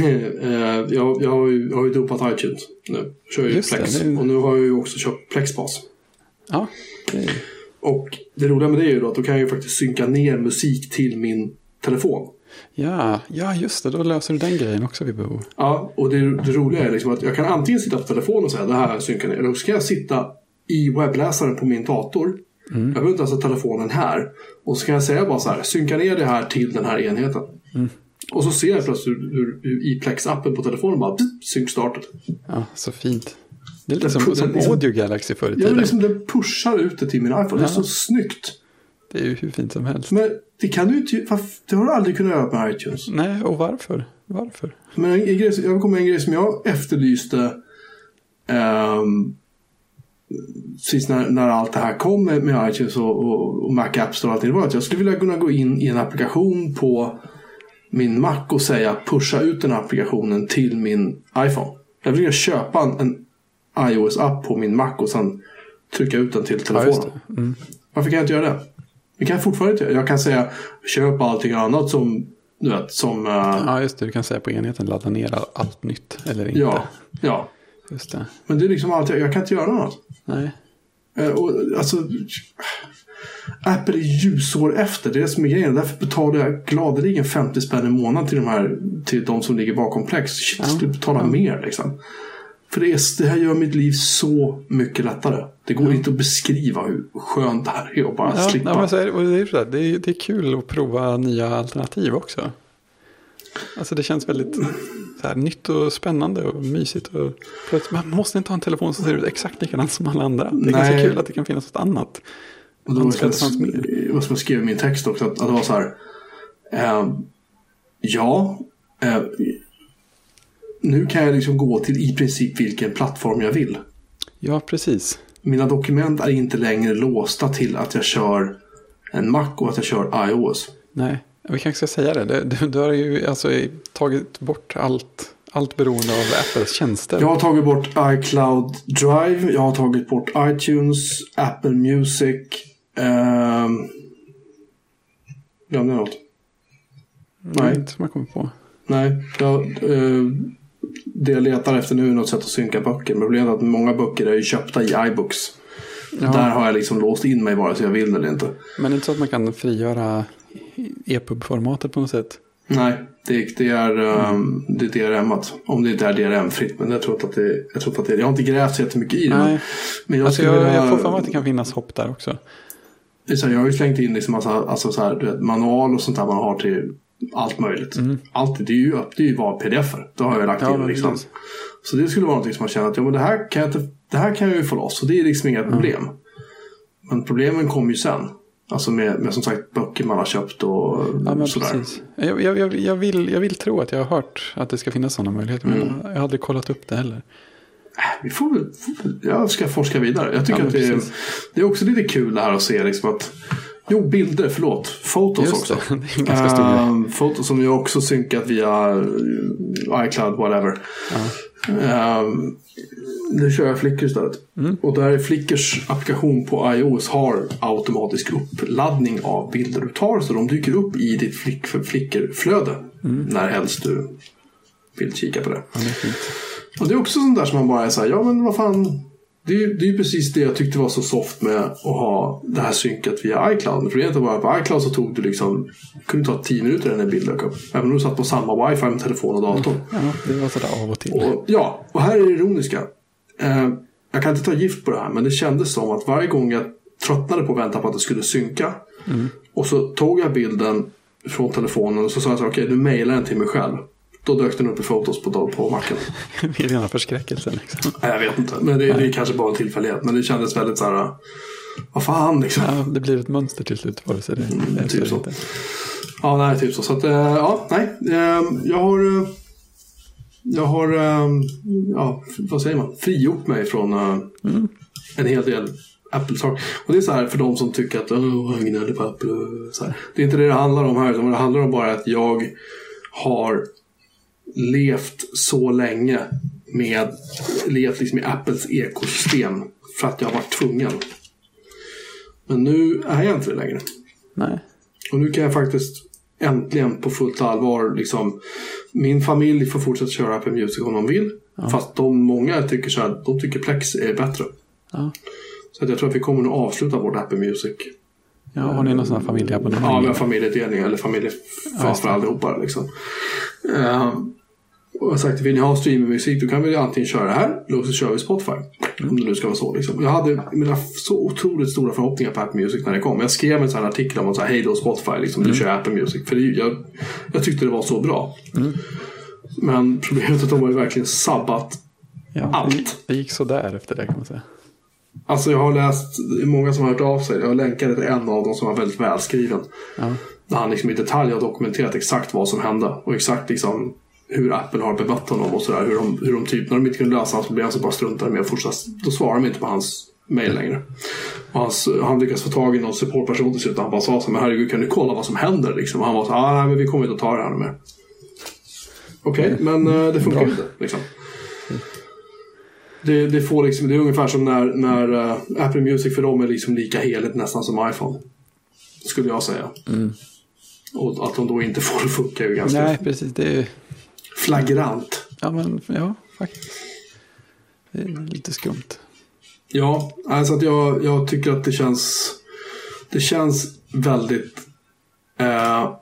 [laughs] eh, jag, jag, har ju, jag har ju dopat iTunes nu. Kör ju Just det, Plex. det är- Och nu har jag ju också köpt Plexbas. Ja, det Och det roliga med det är ju då att då kan jag ju faktiskt synka ner musik till min telefon. Ja, ja, just det. Då löser du den grejen också vid behov. Ja, och det, det roliga är liksom att jag kan antingen sitta på telefonen och säga det här synkar. Eller så kan jag sitta i webbläsaren på min dator. Jag behöver inte ens ha telefonen här. Och så kan jag säga bara så här, synka ner det här till den här enheten. Och så ser jag plötsligt hur, hur, i Plex-appen på telefonen bara pss, synk startet. Ja, så fint. Det är lite Den som, liksom- Audio Galaxy förr i Ja, men tiden. liksom den pushar ut det till min iPhone. Det är så snyggt. Det är ju hur fint som helst. Men det kan du inte, det har du aldrig kunnat göra med iTunes. Nej, och varför? Varför? Men en, en grej, jag kommer en grej som jag efterlyste ehm, precis när, när allt det här kom med, med iTunes och, och, och Mac App Store och allting. Det var att jag skulle vilja kunna gå in i en applikation på min Mac och säga pusha ut den här applikationen till min iPhone. Jag vill köpa en, en iOS-app på min Mac och sen trycka ut den till Ja, telefonen. det. Mm. Varför kan jag inte göra det? Det kan jag fortfarande inte. Jag kan säga köp allting annat som du vet, som... eh, Ja, just det. Du kan säga på enheten ladda ner all- allt nytt eller inte. ja, ja. Just det. Men det är liksom allt jag, kan inte göra något. Nej. Eh, Och, alltså, Apple är ljusår efter. Det är det som är grejen. Därför betalar jag gladeligen 50 spänn i månaden till de, här, till de som ligger bakom Plex. Shit, jag skulle betala mer liksom. För det, är, det här gör mitt liv så mycket lättare. Det går inte att beskriva hur skönt det här är att bara Ja, slippa. ja, men så är, det- det, är så det, är, det är kul att prova nya alternativ också. Alltså det känns väldigt här, nytt och spännande och mysigt. Och, man måste inte ha en telefon som ser ut exakt likadant som alla andra. Det är ganska Nej. kul att det kan finnas något annat. Och som att det fanns mer. som jag skrev i min text också. Att, att det var så här. Eh, ja. Eh, nu kan jag liksom gå till i princip vilken plattform jag vill. Ja, precis. Mina dokument är inte längre låsta till att jag kör en Mac och att jag kör iOS. Nej, vi kanske ska säga det. Du, du, har ju alltså tagit bort allt, allt beroende av Apples tjänster. Jag har tagit bort iCloud Drive, jag har tagit bort iTunes, Apple Music. ehm, Glömde jag något? Nej. Inte som jag kommer på. Nej, jag, eh, det jag letar efter nu är något sätt att synka böcker. Men problemet är att många böcker är ju köpta i iBooks. Ja. Där har jag liksom låst in mig vare sig jag vill eller inte. Men det är inte så att man kan frigöra EPUB-formatet på något sätt? Nej, det, det är, um, det är DRM-at. Om det inte är DRM-fritt. Men jag tror att det, jag tror att det Jag har inte grävt så jättemycket i det. Nej. Men jag, Alltså jag, vilja, jag får för mig att det kan finnas hopp där också. så jag har ju slängt in liksom massa, alltså så här, vet, manual och sånt där man har till allt möjligt. Allt, det är ju, det är ju bara pdf-er. Det har jag lagt Mm. Ja, in men liksom. precis. Så det skulle vara någonting som man känner att ja, men det, här kan jag inte, det här kan jag ju få loss. Och det är liksom inga Mm. problem. Men problemen kom ju sen. Alltså med, med som sagt böcker man har köpt och Ja, men sådär. precis. Jag, jag, jag, vill, jag vill tro att jag har hört att det ska finnas sådana möjligheter. Men Mm. jag har aldrig kollat upp det heller. Vi får jag ska forska vidare. Jag tycker Ja, att men det är, det är också lite kul det här att se liksom att Jo, bilder, förlåt. Fotos också. det, [laughs] det är en ganska stor grej. Ehm, Fotos som ju också synkat via eh, iCloud, whatever. Ehm, nu kör jag Flickr istället. Mm. Och där är Flickrs applikation på iOS har automatisk uppladdning av bilder du tar. Så de dyker upp i ditt Flick, Flickr-flöde. När helst du vill kika på det. Mm. Ja, det. Och det är också sånt där som man bara är så här, ja men vad fan. Det är, det är precis det jag tyckte var så soft med att ha det här synkat via iCloud. För det är inte bara på iCloud så tog du liksom, kunde ta 10 minuter innan en bild dök upp. Även om du satt på samma wifi med telefon och dator. Ja, det var sådär av och till. Och, ja, och här är det ironiska. Eh, jag kan inte ta gift på det här, men det kändes som att varje gång jag tröttnade på att vänta på att det skulle synka. Och så tog jag bilden från telefonen och så sa jag så okej, du mejlar den till mig själv. Då dök den upp i fotos på, på macken. [laughs] Det är rena förskräckelsen liksom. Nej, jag vet inte. Men det, det är kanske bara en tillfällighet. Men det kändes väldigt så här. Vad fan liksom. Ja, det blir ett mönster till slut vare sig det är typ så inte. Ja, nej, typ så. Så att, eh, ja, nej. Eh, jag har... eh, Jag har, eh, ja, vad säger man? Frigjort mig från eh, en hel del Apple-saker. Och det är så här för de som tycker att Åh, han gnäller på Apple. Så här. Det är inte det det handlar om här. Utan det handlar om bara att jag har levt så länge med, levt liksom i Apples ekosystem för att jag har varit tvungen. Men nu är jag inte det längre. Nej. Och nu kan jag faktiskt äntligen på fullt allvar liksom Min familj får fortsätta köra Apple Music om de vill. Fast de många tycker så här, de tycker Plex är bättre. Ja. Så att jag tror att vi kommer nog avsluta vårt Apple Music. Ja, har ni någon sån här Ja, familjeabonnemang? vi har familjedelning eller familje Ja, för allihopa. Liksom. Uh, och jag har sagt, vill ni ha streamingmusik då kan vi antingen köra det här eller så kör vi Spotify. Om det nu ska vara så. Liksom. Jag hade mina så otroligt stora förhoppningar på Apple Music när det kom. Jag skrev en sån här artikel om att hej då Spotify, liksom, Mm. du kör Apple Music. För det, jag, jag tyckte det var så bra. Men problemet är att de har ju verkligen sabbat. Ja, Allt. det gick sådär efter det kan man säga. Alltså jag har läst, det är många som har hört av sig. Jag länkade till en av dem som var väldigt välskriven. Ja. Där han liksom i detalj har dokumenterat exakt vad som hände. Och exakt liksom hur Apple har bemött honom och sådär. Hur de, hur de typ, när de inte kunde lösa hans problem så bara struntade de med att fortsätta. Då svarar de inte på hans mail längre. Och hans, han lyckas få tag i någon supportperson till slut. och Han bara sa så här, men herregud kan du kolla vad som händer liksom? Och han var så ah, nej men vi kommer inte att ta det här mer. Okej, men eh, det funkar Bra. inte. Liksom. Det, det, får liksom, det är ungefär som när, när eh, Apple Music för dem är liksom lika heligt nästan som iPhone. Skulle jag säga. Och att de då inte får det [laughs] funka är ju ganska Nej, precis. Det är, flagrant. ja, men ja, faktiskt. Det är lite skumt. Ja, alltså att jag, jag tycker att det känns Det känns väldigt eh,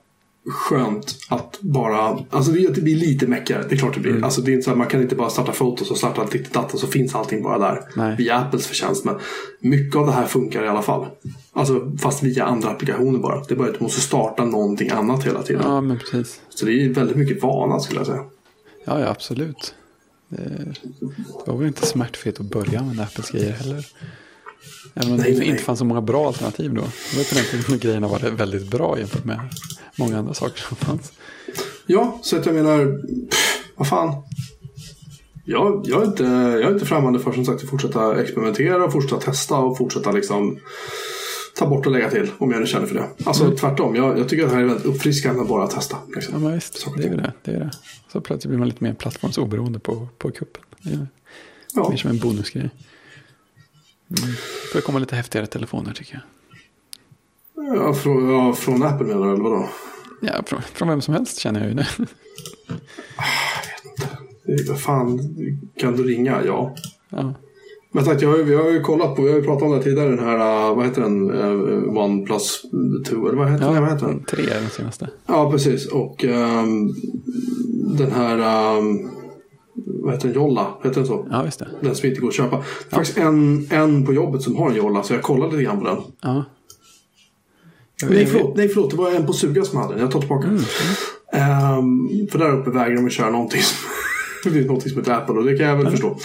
skönt att bara Alltså det, blir lite meckigare, det är klart det blir. Mm. Alltså det är inte så att man kan inte bara starta fotos och starta data så finns allting bara där. Nej. Via Apples förtjänst. Men mycket av det här funkar i alla fall. Alltså fast via andra applikationer bara. Det är bara att du måste starta någonting annat hela tiden. Ja, men precis. Så det är väldigt mycket vana skulle jag säga. Ja, ja absolut. Det, det var väl inte smärtfritt att börja använda Apples grejer heller. Även om Nej, det nej. inte fanns så många bra alternativ då. Det var på den tiden grejerna var väldigt bra jämfört med många andra saker som fanns. Ja, så att jag menar, pff, vad fan. Jag, jag, är inte, jag är inte främmande för som sagt att fortsätta experimentera och fortsätta testa och fortsätta liksom ta bort och lägga till om jag nu känner för det. Alltså tvärtom, jag, jag tycker att det här är väldigt uppfriskande att bara testa. Liksom. Ja, men visst. Saker Det är det. det, är det. Så plötsligt blir man lite mer plattformsoberoende på, på kuppen. Det är Ja. mer som en bonusgrej. Mm. Det komma lite häftigare telefoner tycker jag. Ja, från, ja, från Apple menar du eller vadå? Ja, från, från vem som helst känner jag ju det. Det är- Vad fan, kan du ringa? Ja. Ja, Men sagt, jag har, vi har ju kollat på, vi har ju pratat om det tidigare, den här, uh, vad heter den, uh, OnePlus 2, eller vad heter, den? vad heter den? tre är den senaste. Ja, precis. Och ehm, den här, ehm, vad heter den, Jolla? Heter den så? Ja, visst det. Den som inte går att köpa. Faktiskt en, en på jobbet som har en Jolla, så jag kollade lite grann på den. Ja. Nej förlåt, nej, förlåt, det var en på Suga som hade den. Jag tar tillbaka. Mm, Ehm, för där uppe vägrar de att köra någonting som, [laughs] det är någonting som heter Apple och det kan jag väl förstå.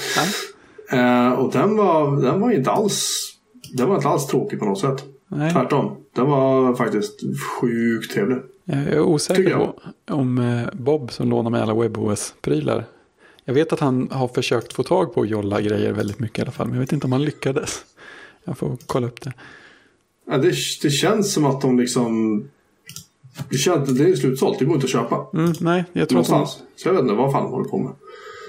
Ja. Eh, och den var, den var inte alls Den var inte alls tråkig på något sätt. Nej, Tvärtom. Den var faktiskt sjukt trevlig. jag är osäker jag. på om eh, Bob som lånar med alla WebOS-prylar. Jag vet att han har försökt få tag på jolla grejer väldigt mycket i alla fall. Men jag vet inte om han lyckades. Jag får kolla upp det. Ja, det, det känns som att de liksom... Det, känns, det är slutsålt. Det går inte att köpa. Mm, nej, jag tror att de, Någonstans. Så jag vet inte vad fan de håller på med.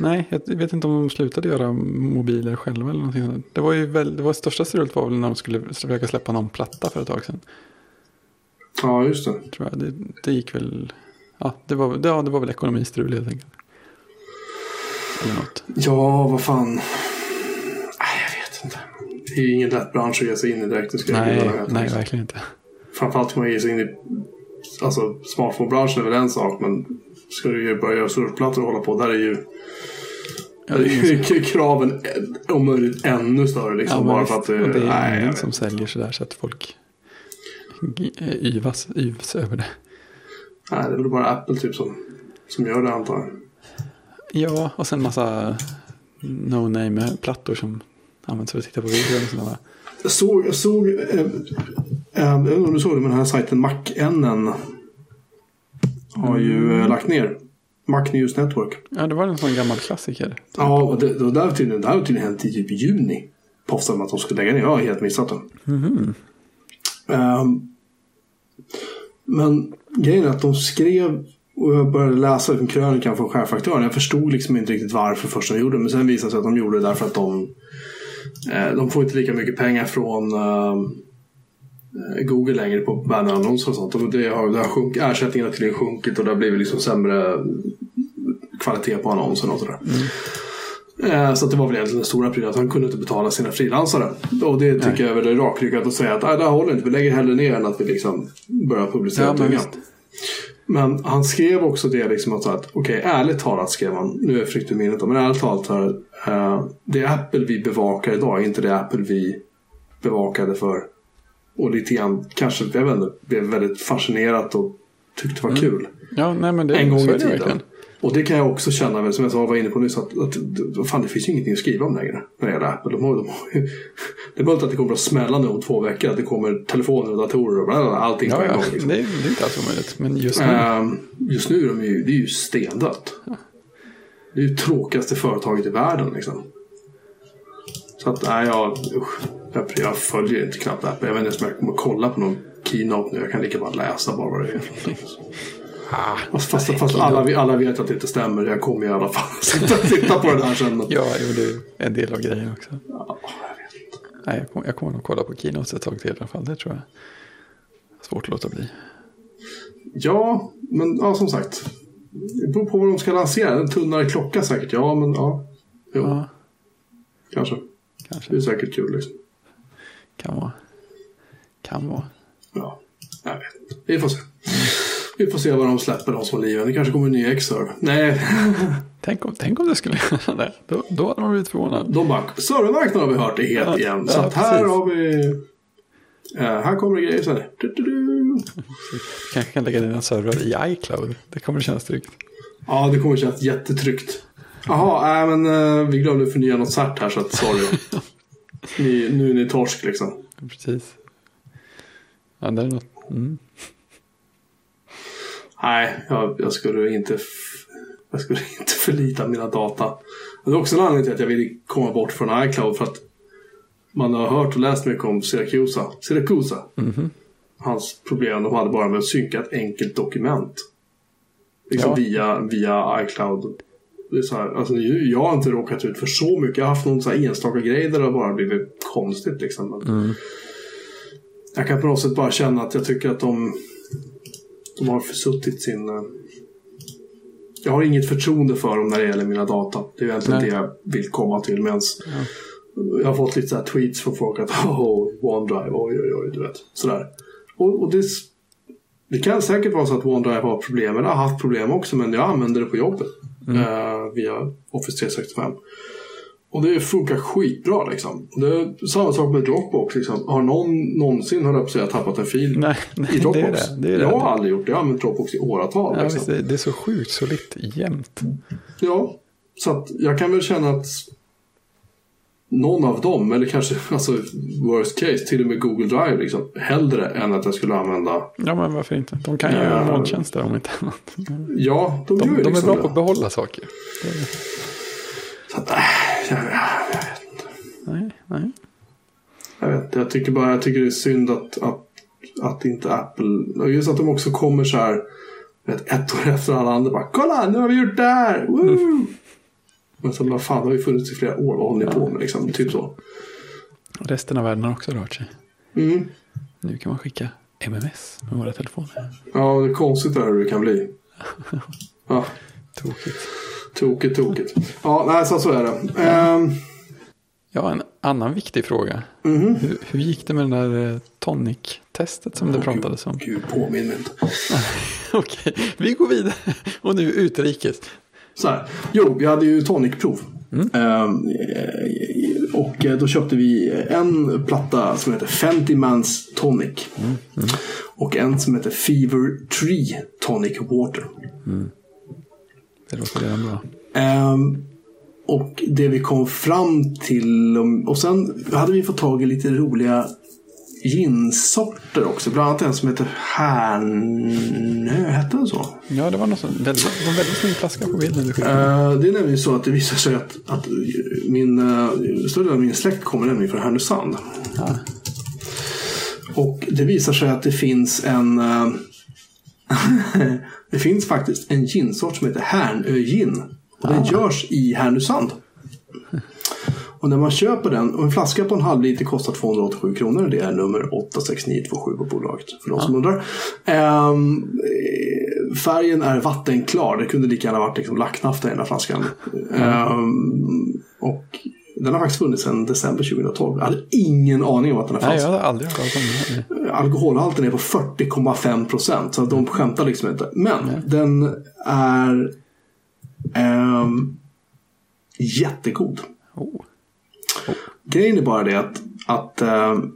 nej, jag vet inte om de slutade göra mobiler själva eller någonting sånt. Det var ju väl, det var största strulet var väl när de skulle försöka släppa någon platta för ett tag sedan. Ja, just det. Tror jag. Det, det gick väl, ja det, var, ja, det var väl ekonomistrul helt enkelt. Eller något. Ja, vad fan. Jag vet inte. Det är ju ingen lätt bransch att ge sig in i direkt. Ska jag Nej, veta, nej liksom. verkligen inte. Framförallt ska man ge sig in i... Alltså, smartphone-branschen är väl en sak, men ska du ju börja göra surfplattor och hålla på, där är ju... Ja, det är ju [laughs] kraven om möjligt ännu större liksom. Ja, bara för att det... det är nej, jag ingen som säljer sådär så att folk eh, yvas, yvs över det. Nej, det är väl bara Apple typ som, som gör det antar jag. Ja, och sen massa no-name-plattor som används för att titta på video och sådär. Jag såg, jag såg, eh, eh, jag vet inte om du såg det, men den här sajten MacNN har ju eh, lagt ner. Mac News Network. Ja, det var en sån gammal klassiker. Ja, och det, det, var där tydligen, det här har tydligen hänt i typ juni. Påstår de att de skulle lägga ner. Jag har helt missat det. Ehm, men grejen är att de skrev och jag började läsa liksom krönikan från chefaktören. Jag förstod liksom inte riktigt varför först de gjorde det. Men sen visade det sig att de gjorde det därför att de eh, de får inte lika mycket pengar från eh, Google längre på bannerannonser och sånt. Och det har, det har sjunk, ersättningen har tydligen sjunkit och det har blivit liksom sämre kvalitet på annonserna och sådär. Eh, Så att det var väl egentligen den stora prylen att han kunde inte betala sina frilansare. Och det tycker jag är väl rakryggat att säga att "Nej, det här håller inte, vi lägger hellre ner än att vi liksom börjar publicera Ja, men tungan." visst. Men han skrev också det liksom att, att okej, ärligt talat skrev han, nu är jag frykt i minnet men ärligt talat här, eh, det Apple vi bevakar idag är inte det Apple vi bevakade för. Och lite grann, kanske, jag vet inte, blev väldigt fascinerat och tyckte det var kul. Ja, nej men det En gång i tiden. Och det kan jag också känna, som jag var inne på nyss, att, att, fan, det finns ju ingenting att skriva om längre när det gäller Apple. De har, de har, det är möjligt att det kommer att smälla nu om två veckor, att det kommer telefoner och datorer och bla, bla, bla, allting på Ja, en ja. gång. Liksom. Det, är, det är inte alls omöjligt. Men just nu. Ehm, just nu är de ju, det är ju stendött. Det är ju tråkigaste företaget i världen liksom. Så att, nej, jag, usch, jag, jag följer inte knappt Apple. Jag vet inte ens om jag kommer att kolla på någon keynote nu. Jag kan lika bara läsa bara vad det är. [laughs] ah, Fast, fast, alla, alla vet att det inte stämmer. Jag kommer i alla fall [laughs] sitta, titta på det här sen. [laughs] Ja, jo, det är en del av grejen också. ja, jag vet inte. Nej, jag, kommer, jag kommer nog kolla på Keynotes ett tag till i alla fall. Det tror jag. Svårt att låta bli. Ja, men ja, som sagt. Det beror på vad de ska lansera. En tunnare klocka säkert. Ja, men ja. Jo, Ja, kanske. kanske. Det är säkert kul liksom. Kan vara. Kan vara. Ja, jag vet. Vi får se. Vi får se vad de släpper, som har liven. Det kanske kommer en ny X-serve. Nej, [laughs] Tänk om, tänk om det skulle göra det. Då, då hade man blivit förvånad. de bara, servermarknaden har vi hört det helt Ja, igen. ja, Så att här precis. har vi... eh, här kommer det grejer så här. Du, du, du. Kanske kan lägga dina servrar i iCloud. Det kommer kännas tryggt. Ja, det kommer kännas jättetryggt. Jaha, nej men eh, vi glömde förnya något cert här så att sorry. [laughs] ni, nu är ni torsk liksom. Precis. Ja, det är något. Mm. Nej, jag, jag skulle inte... Jag skulle [laughs] inte förlita mina data. Det är också en anledning till att jag vill komma bort från iCloud för att man har hört och läst mycket om Syracusa. Syracusa. Hans problem, de hade bara med att synka ett enkelt dokument. Liksom Ja. via, via iCloud. Det är så här, alltså, jag har inte råkat ut för så mycket. Jag har haft någon så enstaka grej där det har bara blivit konstigt. Liksom. Men Jag kan på något sätt bara känna att jag tycker att de, de har försuttit sin... eh, Jag har inget förtroende för dem när det gäller mina data. Det är egentligen Nej. det jag vill komma till. Medans Jag har fått lite så tweets från folk att [laughs] oh, OneDrive, oj oj oj, du vet. Sådär. Och, och det, det kan säkert vara så att OneDrive har problem, eller har haft problem också, men jag använder det på jobbet. eh, via Office 365. Och det funkar skitbra liksom. Det är samma sak med Dropbox. Liksom. Har någon någonsin, höll jag tappat en fil Nej, nej, i [laughs] det Dropbox? är det. det, är det. jag har aldrig gjort det. Jag har använt Dropbox i åratal. Ja, liksom. det, det är så sjukt solitt jämt. Ja, så att jag kan väl känna att någon av dem, eller kanske [laughs] alltså, worst case, till och med Google Drive, liksom, hellre än att jag skulle använda... Ja, men varför inte? De kan ju Ja. göra molntjänster om inte annat. Ja, de, De, gör ju de är liksom bra det. på att behålla saker. Så att, äh, Nej, jag vet inte, jag tycker bara jag tycker det är synd att, att, att inte Apple... Just att de också kommer så här vet, ett år efter alla andra. Bara, Kolla, nu har vi gjort det här! Woo! [laughs] Men så, vad fan, det har ju funnits i flera år. Vad håller ni på med? Liksom, typ så. Resten av världen har också rört sig. Mm. Nu kan man skicka MMS med våra telefoner. Ja, det är konstigt där hur det kan bli. [laughs] Ja, Tokigt. tokigt, tokigt. Ja, nej, så, så är det. Ehm, Ja, en annan viktig fråga. mhm. Hur, hur gick det med den där eh, tonic-testet som det pratades om? Gud, påminn mig inte. [laughs] Okej, vi går vidare. Och nu utrikes. Så här. Jo, vi hade ju tonicprov. Ehm, eh, och eh, då köpte vi en platta som heter 50 Mans Tonic. Och en som heter Fever Tree Tonic Water. Det låter redan bra. Ehm, och det vi kom fram till. Och sen hade vi fått tag i lite roliga ginsorter också. Bland annat en som heter Härnö. Hette den så? Ja, det var något sånt. Väldigt, en väldigt snygg flaska på bilden. Eh, det är nämligen så att det visar sig att, att min, uh, större delen av min släkt kommer nämligen från Härnösand. Ja. Och det visar sig att det finns en eh, [laughs] Det finns faktiskt en ginsort som heter Härnö gin. Och den görs i Härnösand. Och när man köper den, och en flaska på en halv liter kostar 287 kronor. Det är nummer 86927 på bolaget. För de som undrar. Ehm, eh, färgen är vattenklar. Det kunde lika gärna varit liksom lacknafta i den här flaskan. Ehm, och den har faktiskt funnits sedan december 2012. Jag hade ingen aning om att den här Nej, fanns. jag hade aldrig hört om här. Alkoholhalten är på 40,5 procent. Så de skämtar liksom inte. Men den är ehm, jättegod. Oh. Grejen är bara det att, att ehm,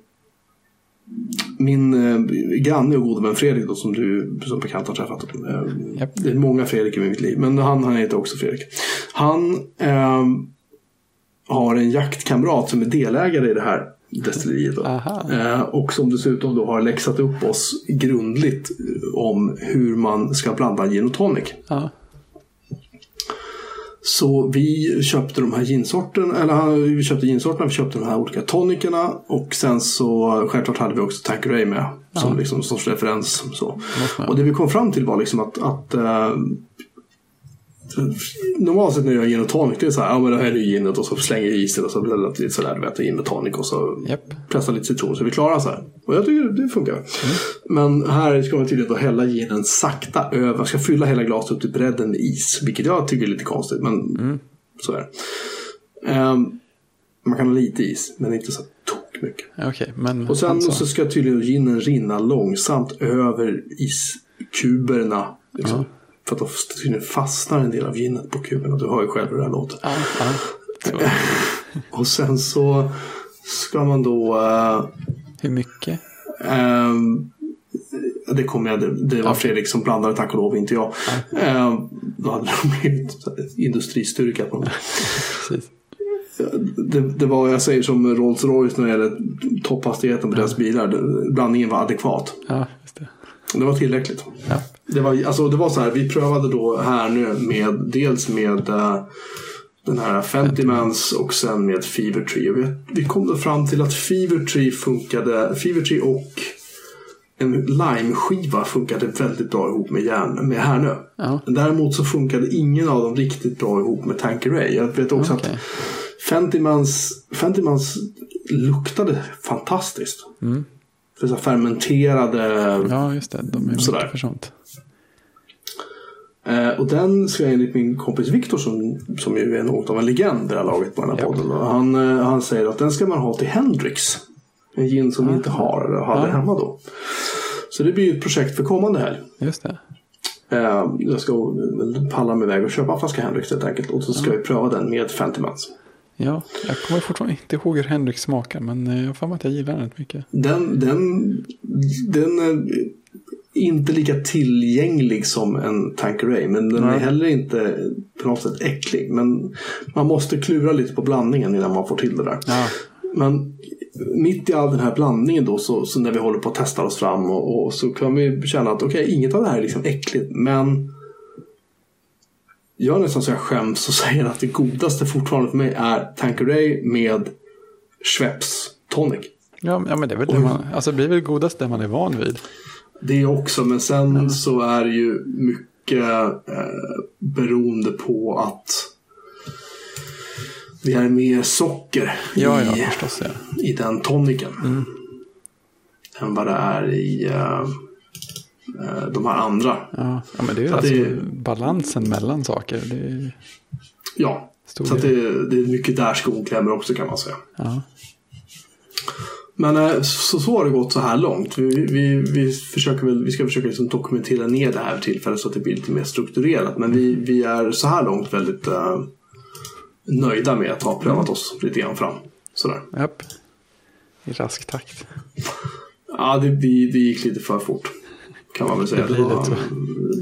min eh, granne och gode vän Fredrik då, som du som bekant har träffat. ehm, Japp. Det är många Fredrik i mitt liv. Men han, han heter också Fredrik. Han ehm, har en jaktkamrat som är delägare i det här destilleriet. Aha. Eh, och som dessutom då har läxat upp oss grundligt eh, om hur man ska blanda gin och tonic. Ja. Så vi köpte de här ginsorterna, eller vi köpte ginsorterna, vi köpte de här olika tonikerna och sen så självklart hade vi också Tanqueray med som liksom sorts referens. Så. Och det vi kom fram till var liksom att, att eh, Normalt sett när jag gör gin och tonic, det är så här, ja men det här är ginet och så slänger jag isen och så det lite sådär, du vet, gin och tonic och så Japp. pressar lite citron så vi klara så här. Och jag tycker det funkar. Men här ska man tydligen då hälla ginen sakta över, man ska fylla hela glaset upp till bredden med is. Vilket jag tycker är lite konstigt, men så är det. Ehm, man kan ha lite is, men inte så tok mycket. Okej, men Och sen sa- så ska tydligen ginen rinna långsamt över iskuberna. Liksom. För att då fastnar en del av ginet på kuberna. Du hör ju själv hur det här låter. Ja, ja. [laughs] Och sen så ska man då... eh, hur mycket? ehm, det kommer jag, det, det var Fredrik som blandade tack och lov, inte jag. Ehm, då hade de blivit industristyrka på dem. Det, det var, jag säger som Rolls Royce när det gäller topphastigheten på deras bilar. Blandningen var adekvat. Ja, det. Det var tillräckligt. Ja. Det var, alltså, det var så här, vi prövade då här nu med dels med eh, den här 50 mans och sen med Fever Tree. Och vi, vi kom då fram till att Fever Tree funkade, Fever Tree och en limeskiva funkade väldigt bra ihop med, järn, med Härnö. Ja. Däremot så funkade ingen av dem riktigt bra ihop med Tanqueray. Jag vet också Okej. att 50 mans, 50 mans luktade fantastiskt. För så fermenterade Ja, just det. De är Sådär. för sånt. Eh, och den ska jag enligt min kompis Viktor som, som ju är något av en legend i det här laget på den här podden. Och Han, eh, han säger att den ska man ha till Hendrix. En gin som vi inte har eller hade Ja. hemma då. Så det blir ett projekt för kommande helg. Just det. Eh, jag ska palla mig iväg och köpa en flaska Hendrix helt enkelt. Och så ska vi pröva den med 50 mans. Ja, jag kommer fortfarande inte ihåg hur Henrik smakar, men eh, jag har att jag gillar den rätt mycket. Den, den, den eh, inte lika tillgänglig som en Tanqueray. Men den är Nej. heller inte på något sätt äcklig. Men man måste klura lite på blandningen innan man får till det där. Ja, Men mitt i all den här blandningen då så, så när vi håller på att testa oss fram och, och så kan vi känna att okej, inget av det här är liksom äckligt. Men jag är nästan så jag skäms och [laughs] säger att det godaste fortfarande för mig är Tanqueray med Schweppes tonic. ja, ja men det är väl det man, alltså det blir väl godast det man är van vid. Det också, men sen så är det ju mycket eh, beroende på att det är mer socker Ja, i, ja, förstås ja. i den toniken. Mm. Än vad det är i eh, de här andra. Ja, ja men det är ju alltså det- balansen mellan saker. Det Ja, så det, det är mycket där skon klämmer också kan man säga. Ja. Men eh, så, så har det gått så här långt. Vi, vi, vi, försöker väl, vi ska försöka liksom dokumentera ner det här tillfället så att det blir lite mer strukturerat. Men vi, vi är så här långt väldigt eh, nöjda med att ha prövat oss lite grann fram. Sådär. Japp. I rask takt. Ja, det, det, det gick lite för fort. Kan man väl säga. Det var, det, tror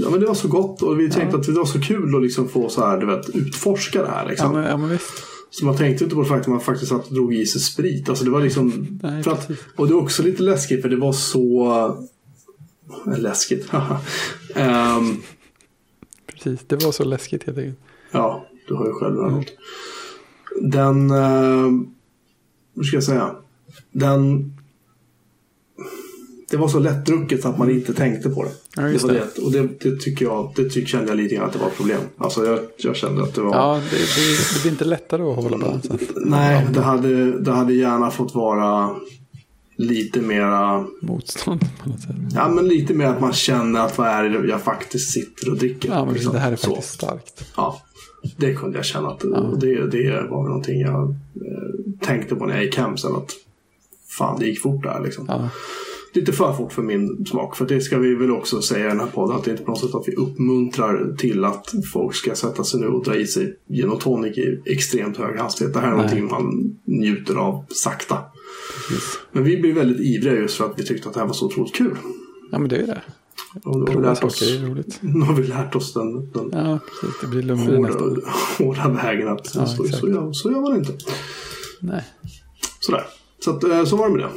ja, men det var så gott och vi tänkte att det var så kul att liksom få så här, du vet, utforska det här. Ja Liksom. men, ja, men visst. Så man tänkte inte på det faktum att man faktiskt och drog i sig sprit. Alltså det var liksom... Nej, att, och det var också lite läskigt för det var så... Läskigt. [laughs] Ehm, Precis, det var så läskigt helt enkelt. ja, du har ju själv hört. Den... Uh, hur ska jag säga? Den... Det var så lättdrucket så att man inte tänkte på det. Ja, det var det. Och det, det tycker jag, det tyck, kände jag lite grann att det var ett problem. Alltså jag, jag kände att det var... Ja, det, det, det blir inte lättare att hålla balansen. Nej, det hade, det hade gärna fått vara lite mera Motstånd på något sätt. Ja, men lite mer att man känner att vad är det jag faktiskt sitter och dricker. Ja, men liksom. det här är Så. faktiskt starkt. Ja, det kunde jag känna att och det, det var väl någonting jag eh, tänkte på när jag gick hem sen. Att fan, det gick fort där liksom. Ja, Lite för fort för min smak. För det ska vi väl också säga i den här podden. Att det är inte på något sätt att vi uppmuntrar till att folk ska sätta sig nu och dra i sig gin och tonic i extremt hög hastighet. Det här är Nej. någonting man njuter av sakta. precis. Men vi blev väldigt ivriga just för att vi tyckte att det här var så otroligt kul. Ja, men det är det. Och då har vi lärt oss, är roligt. [laughs] nu har vi lärt oss den, den Ja, precis. Det blir lugnare hårda, år. hårda vägen att Ja, så, exakt. så, gör, så gör man inte. Nej. Sådär. Så, att, eh, så var det med det.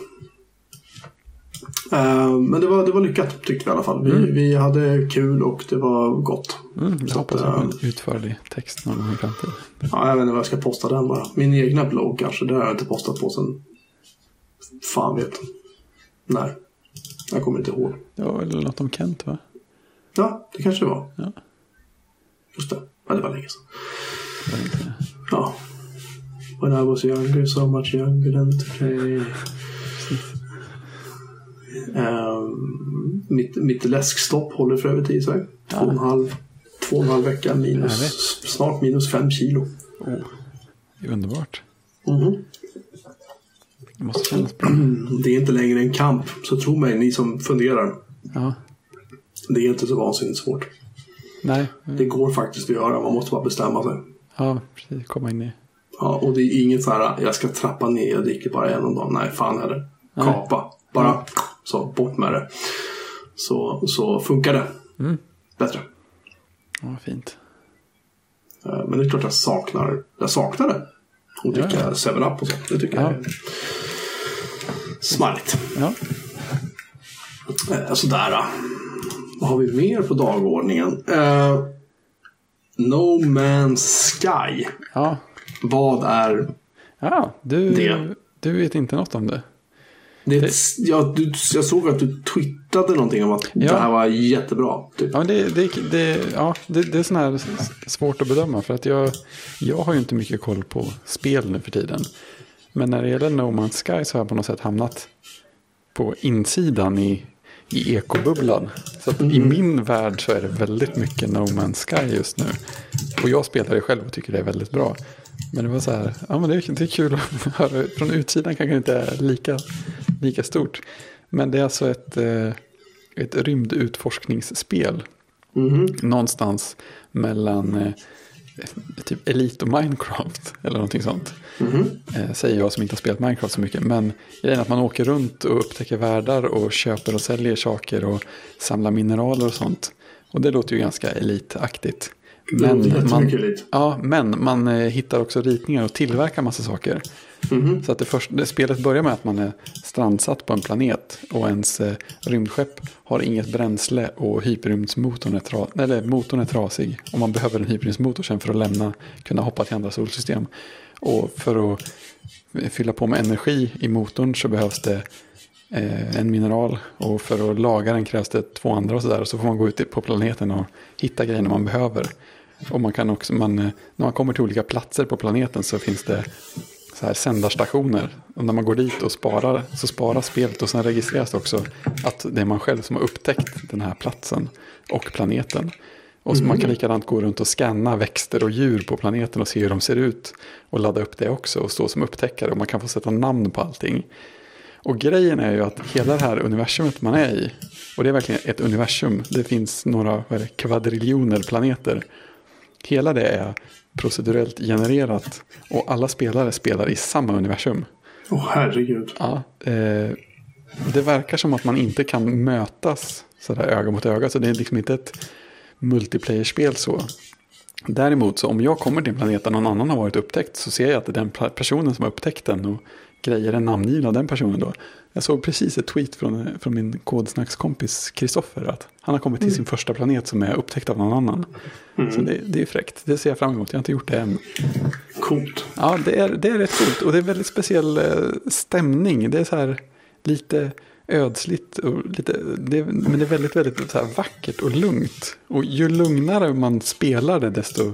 Eh, Men det var, det var lyckat tyckte vi i alla fall. Vi, vi hade kul och det var gott. Mm, jag Så hoppas att, jag får eh, en utförlig text någon gång i framtiden. Ja, jag vet inte vad jag ska posta den bara. Min egna blogg kanske. Det har jag inte postat på sen fan vet. När. Jag kommer inte ihåg. Var väl något om Kent va? Ja, det kanske det var. Ja. Just det. Ja, det var länge sedan. Var inte det. Ja. When I was younger, so much younger than today. Ehm, mitt, mitt läskstopp håller för övrigt i sig. Två och en halv, två och en halv vecka minus, snart minus fem kilo. Oh, det är underbart. Mhm. Det måste kännas bra. [clears throat] Det är inte längre en kamp, så tro mig, ni som funderar. Ja. Det är inte så vansinnigt svårt. Nej. Det går faktiskt att göra, man måste bara bestämma sig. Ja, precis. Komma in i... Ja, och det är inget så här, jag ska trappa ner, jag dricker bara en om dagen. Nej, fan heller. Kapa. Bara så, bort med det. Så, så funkar det. Mm. Bättre. Ja, fint. Eh, Men det är klart jag saknar, jag saknar det. Och dricka Ja, 7-Up och så. Det tycker jag Ja. är smarrigt. Ja. Eh, Sådär. Vad har vi mer på dagordningen? Eh, no Man's Sky. Ja. Vad är Ja, du, Det. du vet inte något om det. Det? Ja, du, jag såg att du twittrade någonting om att det Ja. här var jättebra. Typ. Ja, det, det, det, ja, det, det är sån här svårt att bedöma. För att jag, jag har ju inte mycket koll på spel nu för tiden. Men när det gäller No Man's Sky så har jag på något sätt hamnat på insidan i, i ekobubblan. Så att i min värld så är det väldigt mycket No Man's Sky just nu. Och jag spelar det själv och tycker det är väldigt bra. Men det var så här, ja men det är, det är kul att [laughs] höra. Från utsidan kanske det inte är lika, lika stort. Men det är alltså ett, eh, ett rymdutforskningsspel Mhm. någonstans mellan eh, typ Elite och Minecraft eller någonting sånt. Eh, säger jag som inte har spelat Minecraft så mycket. Men grejen är att man åker runt och upptäcker världar och köper och säljer saker och samlar mineraler och sånt. Och det låter ju ganska elitaktigt. Jättemycket elit. Ja, men man hittar också ritningar och tillverkar massa saker. Mhm. Så att det, först, det spelet börjar med att man är strandsatt på en planet och ens eh, rymdskepp har inget bränsle och hyperrymdsmotorn är, tra, eller motorn är trasig. Och man behöver en hyperrymdsmotor sen för att lämna, kunna hoppa till andra solsystem. Och för att fylla på med energi i motorn så behövs det eh, en mineral. Och för att laga den krävs det två andra och sådär. Och så får man gå ut på planeten och hitta grejerna man behöver. Och man kan också, man, eh, när man kommer till olika platser på planeten så finns det så här sändarstationer. Och när man går dit och sparar så sparas spelet och sen registreras det också att det är man själv som har upptäckt den här platsen och planeten. Och så man kan likadant gå runt och scanna växter och djur på planeten och se hur de ser ut. Och ladda upp det också och stå som upptäckare. Och man kan få sätta namn på allting. Och grejen är ju att hela det här universumet man är i. Och det är verkligen ett universum. Det finns några det, kvadriljoner planeter. Hela det är procedurellt genererat. Och alla spelare spelar i samma universum. Åh herregud. Ja, eh, det verkar som att man inte kan mötas sådär öga mot öga. Så det är liksom inte ett multiplayer-spel så. Däremot så om jag kommer till en planet där någon annan har varit upptäckt så ser jag att det är den personen som har upptäckt den och grejer är namngivna av den personen då. Jag såg precis ett tweet från, från min kodsnackskompis Kristoffer att han har kommit till sin första planet som är upptäckt av någon annan. Så det, det är fräckt, det ser jag fram emot, jag har inte gjort det än. Coolt. Ja, det är, det är rätt coolt och det är väldigt speciell eh, stämning. Det är så här lite ödsligt och lite, det, men det är väldigt, väldigt så här vackert och lugnt. Och ju lugnare man spelar det desto,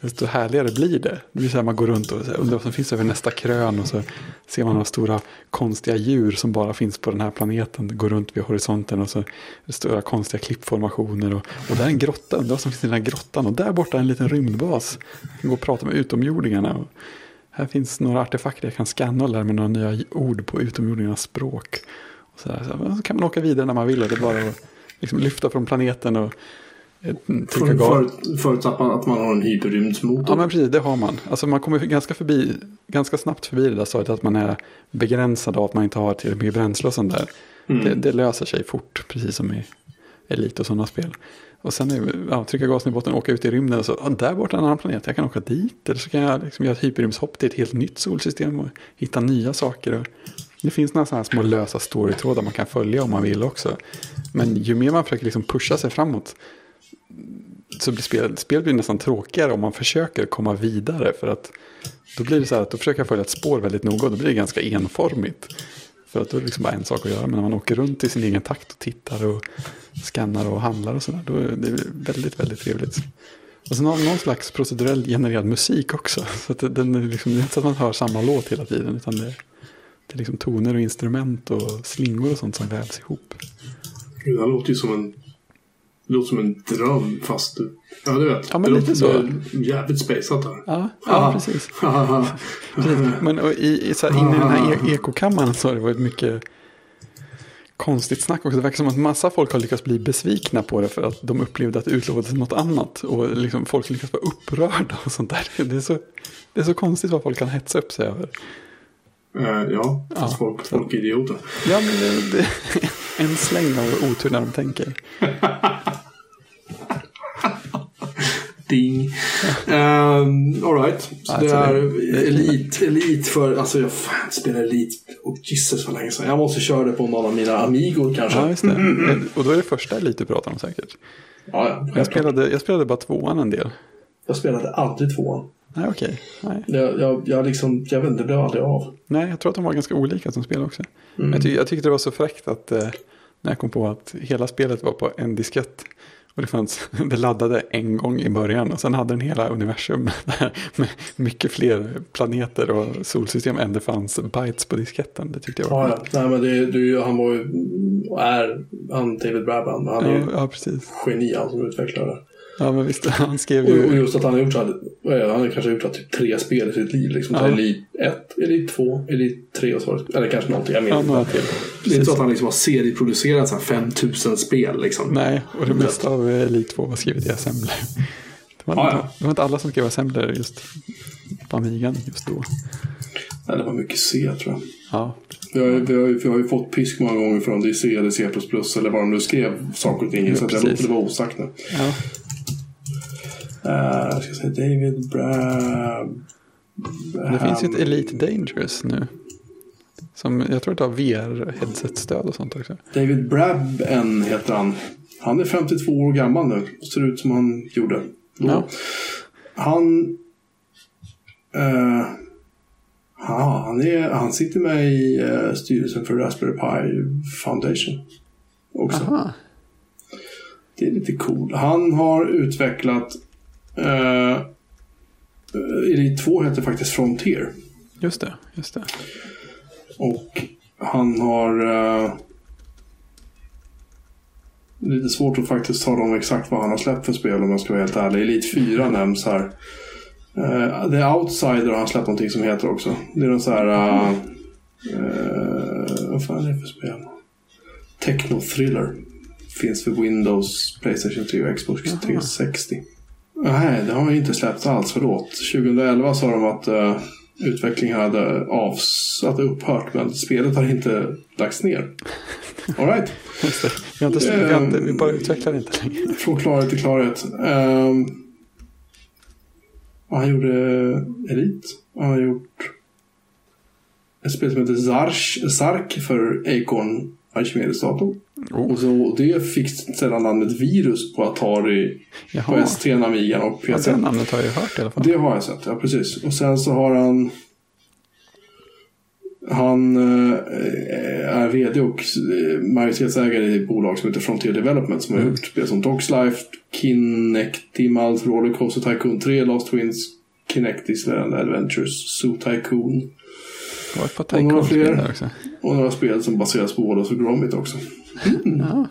desto härligare blir det. Det blir så här man går runt och så här, undrar vad som finns över nästa krön och så ser man några stora konstiga djur som bara finns på den här planeten. Det går runt vid horisonten och så är det stora konstiga klippformationer och, och där är en grotta, undrar vad som finns i den här grottan och där borta är en liten rymdbas. Jag kan gå och prata med utomjordingarna. Och, här finns några artefakter jag kan scanna och lära mig några nya ord på utomjordingarnas språk. Så, där. så så kan man åka vidare när man vill. Det är bara att liksom lyfta från planeten och eh, trycka För, gas. för, förutsatt att man har en hyperrymdsmotor. Ja men precis, det har man. Alltså man kommer ganska, förbi, ganska snabbt förbi det där stadiet att man är begränsad av att man inte har tillräckligt mycket bränsle och sånt där. Det, det löser sig fort, precis som i Elite och sådana spel. Och sen är, ja, trycka gasen i botten och åka ut i rymden och så, ja, där borta är en annan planet, jag kan åka dit. Eller så kan jag liksom göra ett hyperrymdshopp till ett helt nytt solsystem och hitta nya saker. Och det finns några sådana här små lösa storytrådar man kan följa om man vill också. Men ju mer man försöker liksom pusha sig framåt så blir spel, spel blir nästan tråkigare om man försöker komma vidare. För att då blir det så här att då försöker jag följa ett spår väldigt noga och då blir det ganska enformigt. För att då är det liksom bara en sak att göra. Men när man åker runt i sin egen takt och tittar och skannar och handlar och sådär. Då är det väldigt, väldigt trevligt. Och sen har man någon slags procedurell genererad musik också. [laughs] Så att den är liksom, det är inte så att man hör samma låt hela tiden. Utan det, det är liksom toner och instrument och slingor och sånt som vävs ihop. Det här låter ju som en... Det låter som en dröm fast... Ja, du vet. Ja, men det lite så. jävligt spaceat här. Ja, ja precis. [laughs] Precis. Men och i, i, så här, inne i den här e- ekokammaren så har det varit mycket konstigt snack också. Det verkar som att massa folk har lyckats bli besvikna på det för att de upplevde att det utlovades något annat. Och liksom folk lyckas vara upprörda och sånt där. [laughs] Det är så, det är så konstigt vad folk kan hetsa upp sig över. Eh, ja, Ja. folk, folk är idioter. Ja, men det, det [laughs] en släng av otur när de tänker. [laughs] Ding. Um, Alright. Så Alltså, det är det- elit, elit för... Alltså jag fan, spelar elit. Och Jesus vad länge sedan. Jag måste köra det på någon av mina Amigor kanske. Ja, just det. Och då är det första lite du pratar om säkert. Ja, ja. Jag spelade, jag spelade bara tvåan en del. jag spelade aldrig tvåan. Nej, okej. Nej. Jag, jag, jag, liksom, jag vet inte, det blev aldrig av. Nej, jag tror att de var ganska olika som spel också. Mm. Jag, ty jag tyckte det var så fräckt att eh, när jag kom på att hela spelet var på en diskett. Och det, fanns, [laughs] det laddade en gång i början och sen hade den hela universum [laughs] med mycket fler planeter och solsystem än det fanns bytes på disketten. Det tyckte jag var Ja, ja. Nej, men det, ju- han var ju, är han David Brabham. Han är ja, ja, precis. geni han som utvecklare. Ja, men visst, [laughs] han skrev Och, och ju... just att han har gjort så här, det? han har kanske gjort så här typ tre spel i sitt liv. Liksom. Ja. Elit 1, Elit 2, Elit 3 och så det, Eller kanske någonting, jag minns Ja, inte. till. Det är inte så att han liksom har serieproducerat så här 5000 spel. Liksom. Nej, och det mesta av Elite 2 var skrivet i assembler. [laughs] var, Ja, ja. det var inte alla som skrev assembler just på Amigan just då. Nej, det var mycket C tror jag. Ja, Vi har, ju- vi, har, ju- vi har ju fått pisk många gånger från det är C eller C++ eller vad de nu skrev saker och ting. Ja, så att jag låter det vara osagt nu. ja. Uh, ska säga David Brab... Det finns ju ett Elite Dangerous nu. Som jag tror det har VR-headset-stöd och sånt också. David Brabben heter han. Han är 52 år gammal nu. Ser ut som han gjorde då. Ja. Han... eh, ja, han, är, han sitter med i eh, styrelsen för Raspberry Pi Foundation. Också. Aha. Det är lite cool. Han har utvecklat... Uh, Elite 2 heter faktiskt Frontier. Just det, just det. Och han har... eh, lite svårt att faktiskt tala om exakt vad han har släppt för spel om jag ska vara helt ärlig. Elite 4 nämns här. Uh, The Outsider har han släppt någonting som heter också. Det är någon så här... eh, eh, vad fan är det för spel? Techno Thriller. Finns för Windows, Playstation 3 och Xbox Jaha. 360. Nej, det har inte släppt alls. Förlåt. 2011 sa de att uh, utvecklingen hade avs att det upphört, men spelet har inte lagts ner. [laughs] All right. Just det. Vi, har inte, har inte, vi bara utvecklar inte längre. Från klarhet till klarhet. Um, han gjorde Elite. Han har gjort ett spel som heter Zark för Acorn Archimedes-datorn. Oh, Och så, det fick sedan namnet Virus på Atari, på jaha. S3, Amiga och Ja, PC. det namnet har jag ju hört i alla fall. Det har jag sett, ja precis. Och sen så har han... Han eh, är vd och eh, majoritetsägare i ett bolag som heter Frontier Development som har gjort spel som Dogs Life, Kinectimals, Rollercoaster Tycoon 3, Lost Twins, Kinectis Adventures, Zoo Tycoon Det var ett par Och Tycoon-spel där också. Och några spel som baseras på Wallace och Gromit också. Ja.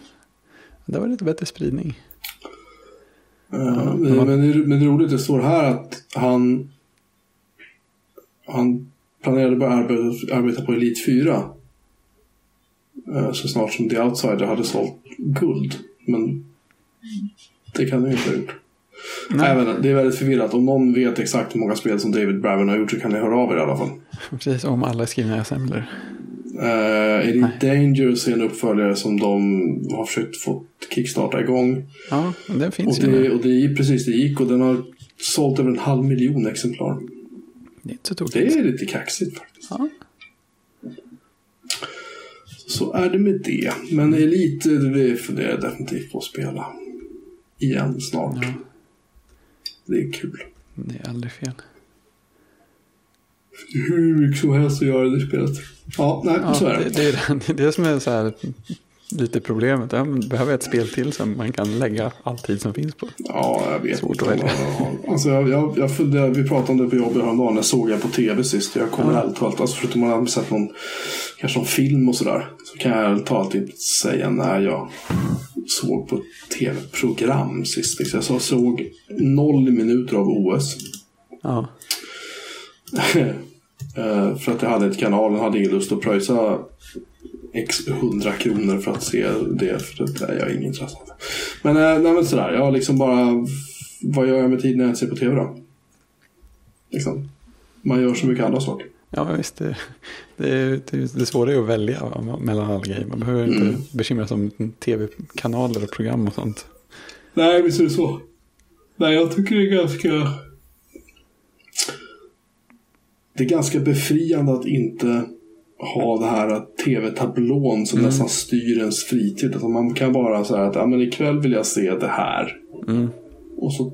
Det var lite bättre spridning. Eh, men, men, det, men det är roligt, det står här att han han planerade bara arbeta, arbeta på Elite 4 eh, så snart som The Outsider hade sålt guld. Men det kan det inte ha gjort. Nej. Även, det är väldigt förvirrat. Om någon vet exakt hur många spel som David Braben har gjort så kan ni höra av er i alla fall. [laughs] Precis, om alla är skrivna i assembler. Uh, Elite Dangerous är en uppföljare som de har försökt få kickstarta igång. Ja, den Och finns ju det, nu. och det, precis, det gick och den har sålt över en halv miljon exemplar. Det är inte så Det tokigt. är lite kaxigt faktiskt. Ja. Så är det med det. Men Elite, det funderar jag definitivt på att spela. Igen snart. Ja. Det är kul. Det är aldrig fel. Hur mycket som helst att göra det spelet. Ja, nej, Ja, så är det, det. är, det [laughs] som är så här, lite problemet. Jag behöver ett spel till som man kan lägga all tid som finns på. Ja, jag vet Svårt inte. att välja. Alltså, jag, jag, jag funderar, vi pratade om det på jobbet häromdagen. Jag såg jag på tv sist. Jag kommer Ja. ärligt talat, alltså, förutom att man har sett någon, kanske någon film och sådär. Så kan jag ärligt talat inte säga när jag såg på tv-program sist. Liksom. Jag så- såg noll minuter av OS. Ja, [laughs] Eh, för att jag hade ett kanal och hade ingen lust att pröjsa x 100 kronor för att se det. För det är jag ingen intresse av. Men, eh, nej, men sådär, jag liksom bara... Vad gör jag med tiden när jag ser på tv då? Liksom. Man gör så mycket andra saker. ja visst. Det, det, det, det svåra är att välja mellan alla grejer. Man behöver inte Mm. bekymra sig om tv-kanaler och program och sånt. Nej, visst är det så. Nej, jag tycker det är ganska... Det är ganska befriande att inte ha det här tv-tablån som nästan styr ens fritid. Att man kan bara säga att ja, men ikväll vill jag se det här. Mm. Och så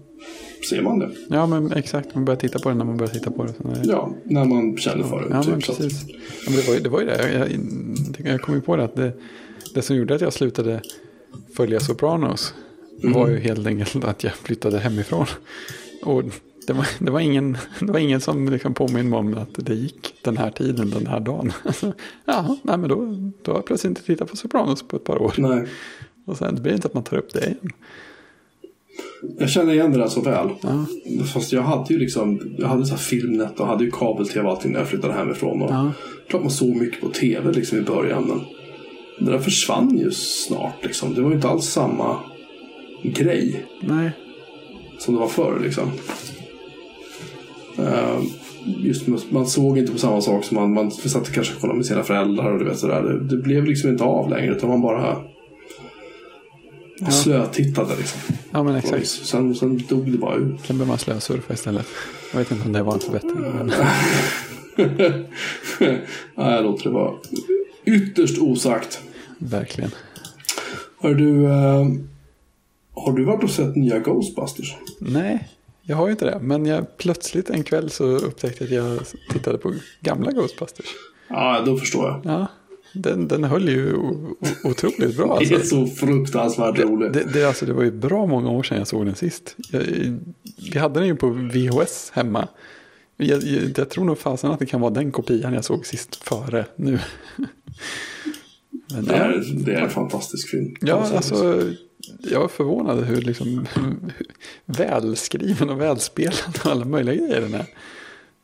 ser man det. Ja, men exakt. Man börjar titta på det när man börjar titta på det. Det Ja, när man känner för det. Ja, men typ, att- precis. Ja, men det, var ju, det var ju det. Jag, jag, jag kom ju på det att det, det som gjorde att jag slutade följa Sopranos var ju helt enkelt att jag flyttade hemifrån. Och det var, det var, ingen, det var ingen som liksom påminde mig om att det gick den här tiden, den här dagen. [laughs] Jaha, nej men då, då har jag plötsligt inte tittat på Sopranos på ett par år. Nej, Och sen det blir inte att man tar upp det igen. jag känner igen det där så väl. Ja, Fast jag hade ju liksom, jag hade så här filmnet och hade ju kabel-tv och allting när jag flyttade hemifrån. Och ja, Klart man såg mycket på tv liksom i början men det där försvann ju snart liksom. Det var ju inte alls samma grej. nej. som det var förr. Liksom. Eh, just man såg inte på samma sak som man, man satt kanske och kollade med sina föräldrar och du vet sådär. Det, det blev liksom inte av längre utan man bara Ja. slötittade liksom. Ja, men exakt. Sen, sen dog det bara ut. Sen börjar man slösurfa istället. Jag vet inte om det var en förbättring. Men... [laughs] Nej, jag låter det vara ytterst osagt. Verkligen. Hör du, eh, har du varit och sett nya Ghostbusters? Nej, jag har ju inte det. Men jag, plötsligt en kväll så upptäckte jag att jag tittade på gamla Ghostbusters. Ja, då förstår jag. Ja, den, den höll ju otroligt bra. Det är Alltså. så fruktansvärt roligt. Det, det, alltså, det var ju bra många år sedan jag såg den sist. Jag, vi hade den ju på VHS hemma. Jag, jag, jag tror nog fasen att det kan vara den kopian jag såg sist före nu. [laughs] Men, Det är, det är en fantastisk film. Ja, alltså jag var förvånad hur liksom [laughs] välskriven och välspelad och alla möjliga grejer den är.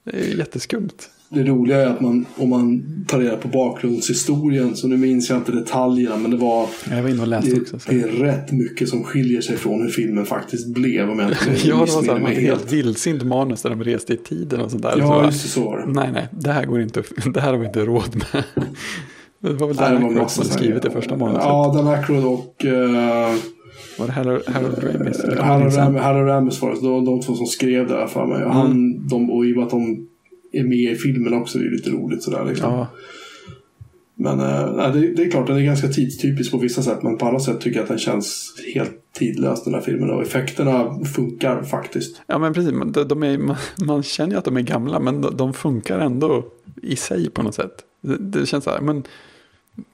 Det är jätteskumt. Det roliga är att man, om man tar reda på bakgrundshistorien, så nu minns jag inte detaljerna, men det var Jag var inne och läste det, också. Så. det är rätt mycket som skiljer sig från hur filmen faktiskt blev. Om jag inte [laughs] Ja, det var så här, helt vildsint manus där de reste i tiden och sånt där. så Ja, bara, just det, så var det. Nej, nej, det här går inte, [laughs] det här har vi inte råd med. Det var väl Nej, det Dan var Aykroyd som skrivit det första manuset. Ja, Dan Aykroyd och uh, Var det Harold, Harold Ramis? Harold, Ram, Harold Ramis var det. De, de två som skrev det här för mig. Han, de, och i och med att de är med i filmen också, det är lite roligt sådär liksom. Ja, Men eh, nej, det, det är klart, den är ganska tidstypisk på vissa sätt. Men på andra sätt tycker jag att den känns helt tidlös den här filmen. Och effekterna funkar faktiskt. ja, men precis. De, de är, man, man känner ju att de är gamla, men de, de funkar ändå i sig på något sätt. Det, det känns så här, men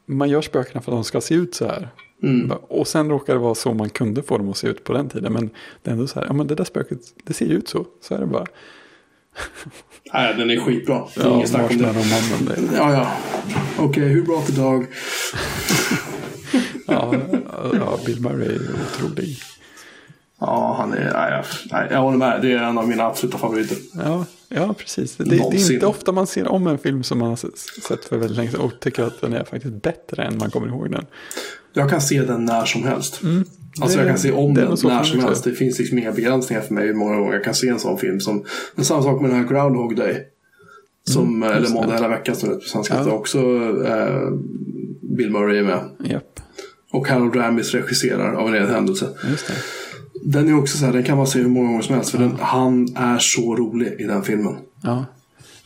man gör spökena för att de ska se ut så här. Mm. Och sen råkar det vara så man kunde få dem att se ut på den tiden. Men det är ändå så här, ja men det där spöket, det ser ju ut så. Så är det bara. [laughs] Nej, den är skitbra. Det är Ja, inget snack om det. Det- Ja, ja. Okej, hur bra till Dag? [laughs] Ja, ja, Bill Murray är otrolig. Ja, han är... Nej, jag, nej, jag håller med. Det är en av mina absoluta favoriter. Ja, ja precis. Det, det är inte ofta man ser om en film som man har sett för väldigt länge sedan och tycker att den är faktiskt bättre än man kommer ihåg den. Jag kan se den när som helst. Alltså Det- jag kan se om den när som helst. Det finns liksom inga begränsningar för mig hur många gånger jag kan se en sån film. Som, men samma sak med den här Groundhog Day. Som, eller Mm, just Måndag hela veckan som det på svenska. Ja. Också eh, Bill Murray är med. Japp, Och Harold Ramis regisserar av en ren händelse. just det. Den är också så här, den kan man se hur många gånger som helst. För den, han är så rolig i den filmen. Ja.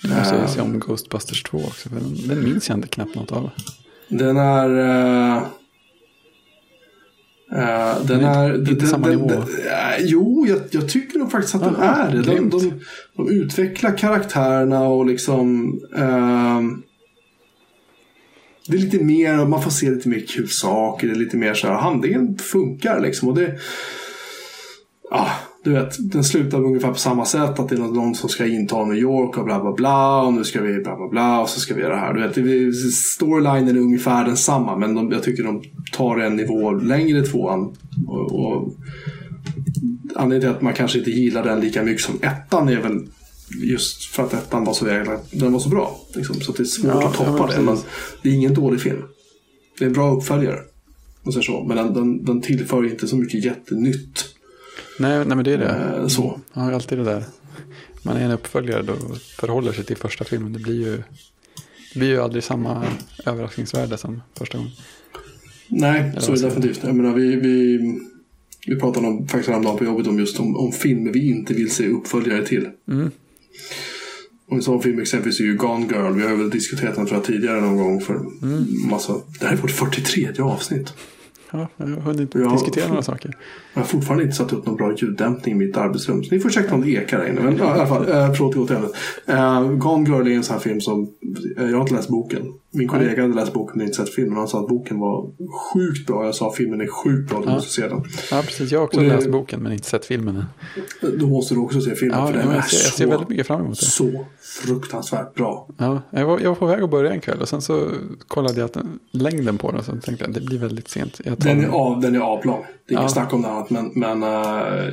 Nu måste jag se om Ghostbusters 2 också. För den, den minns jag inte knappt något av. Den är... eh, eh, den Den är inte- inte samma nivå. eh, jo, jag, jag tycker nog faktiskt att den Aha, är det. De, de, de utvecklar karaktärerna och liksom... ehm, det är lite mer, man får se lite mer kul saker. Det är lite mer så här, handlingen funkar liksom. Och det... Ja, du vet, den slutar ungefär på samma sätt. Att det är någon som ska inta New York och bla bla bla. Och nu ska vi bla bla bla. Och så ska vi göra det här. Du vet, det- storylinen är ungefär densamma. Men de, jag tycker de tar en nivå längre tvåan. Och, och anledningen till att man kanske inte gillar den lika mycket som ettan är väl just för att ettan var så jävla, den var så bra. Liksom, så det är svårt Ja, att toppa den. Men det är ingen dålig film. Det är en bra uppföljare. Och så, men den, den, den tillför inte så mycket jättenytt. Nej, nej men det är det. Eh, så. Ja, alltid det där. Man är en uppföljare då och förhåller sig till första filmen. Det blir ju, det blir ju aldrig samma överraskningsvärde som första gången. Nej, så är det definitivt. Jag menar, vi, vi, vi pratade om, faktiskt häromdagen på jobbet om just om, om filmer vi inte vill se uppföljare till. Mm. Och en sån film exempelvis är ju Gone Girl. Vi har väl diskuterat den tror jag tidigare någon gång för Mm. massa... Det här är vårt 43 avsnitt. Ja, jag har hunnit Ja. diskutera några saker. Jag har fortfarande inte satt upp någon bra ljuddämpning i mitt arbetsrum. Så ni får checka om det ekar där inne. Men i alla fall, eh, förlåt, gå till ämnet. Eh, Gone Girl är en sån här film som... Eh, jag har inte läst boken. Min kollega hade läst boken men inte sett filmen. Han sa att boken var sjukt bra. Jag sa filmen är sjukt bra, du Ja. måste se den. Ja, precis. Jag har också det- läst boken men inte sett filmen än. Då måste du också se filmen. Ja, för den är jag, ser, jag ser så, väldigt mycket fram emot det. så fruktansvärt bra. Ja, jag, var, jag var på väg att börja en kväll och sen så kollade jag att den, längden på den och så tänkte jag att det blir väldigt sent. Jag Den är, av, den är avlång. Det är inget Ja. snack om det annat. Men, men äh,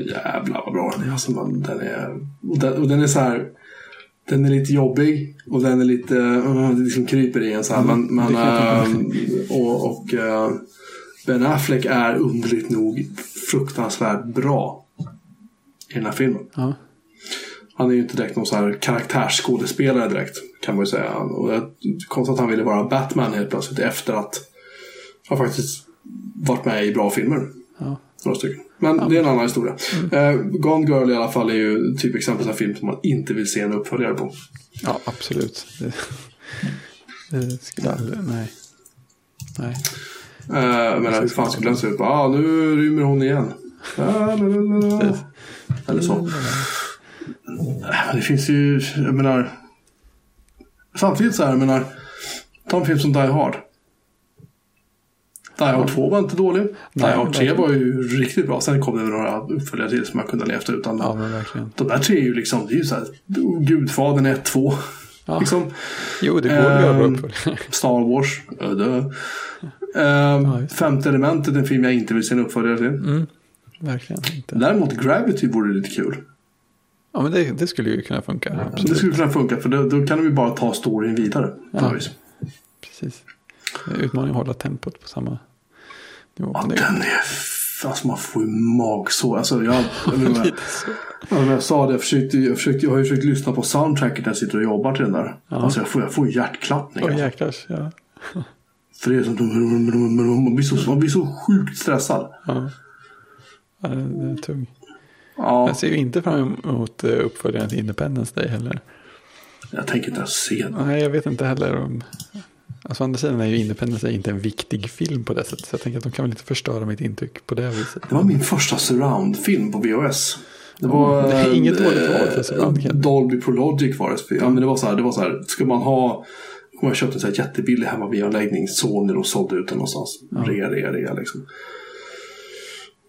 jävlar vad bra den är. Alltså, man, den är och, den, och den är så här. Den är lite jobbig och den är lite, uh, det liksom kryper i en så här. Men, men, jag tänka äh, och och äh, Ben Affleck är underligt nog fruktansvärt bra i den här filmen. Ja. Han är ju inte direkt någon så här karaktärsskådespelare direkt, kan man ju säga. Och det konstigt att han ville vara Batman helt plötsligt efter att han faktiskt varit med i bra filmer. Ja. Några stycken. Men det är en annan historia. Eh, Gone Girl i alla fall är ju typ exempel på en film som man inte vill se en uppföljare på. ja, absolut. Det, det [laughs] skulle aldrig, nej. Nej. Eh, men hur fan skulle den se ut? Ja, ah, nu rymmer hon igen. [laughs] Eller så. Eh, Det finns ju, jag menar. Samtidigt så här, jag menar. Ta en film som Die Hard. Die Hard 2 var inte dålig. Die Hard 3 verkligen. var ju riktigt bra. Sen kom det några uppföljare till som man kunde ha levt utan. Ja. De där tre är ju liksom, det är ju så här. Gudfadern 1, 2. Ja. Liksom. Jo, det går att göra Ehm, upp. [laughs] Star Wars. öde. Just det. Femte elementet, en film jag inte vill se en uppföljare till. Mm, verkligen inte. Däremot Gravity vore lite kul. Ja, men det, det skulle ju kunna funka. Det Absolut. skulle kunna funka för då, då kan vi bara ta storyn vidare. Ja. Precis. Det utmaning att hålla tempot på samma nivå. Ja, den är... Alltså man får ju magsår. Alltså jag, jag, ja, [laughs] men jag sa det, jag, försökte, jag, försökte, jag har ju försökt lyssna på soundtracket när jag sitter och jobbar till den där. Alltså jag får, jag får hjärtklappning. Alltså. jäklars. Ja. För det är som, man, blir så, man blir så sjukt stressad. Ja. Ja, den är tung. Ja, Jag ser ju inte fram emot eh, uppföljaren till Independence Day heller. jag tänker inte ens se den. Nej, jag vet inte heller om... Alltså å andra sidan är ju Independence inte en viktig film på det sättet. Så jag tänker att de kan väl inte förstöra mitt intryck på det viset. Det var min första surround-film på VHS. Det var... det är inget eh, dåligt val för surround, jag- Dolby Prologic var det. Ja, men det var så här, det var så här, ska man ha... Om jag köpte en så här jättebillig hemmabianläggning, Sony och sålde ut den någonstans. Rea, rea, rea liksom.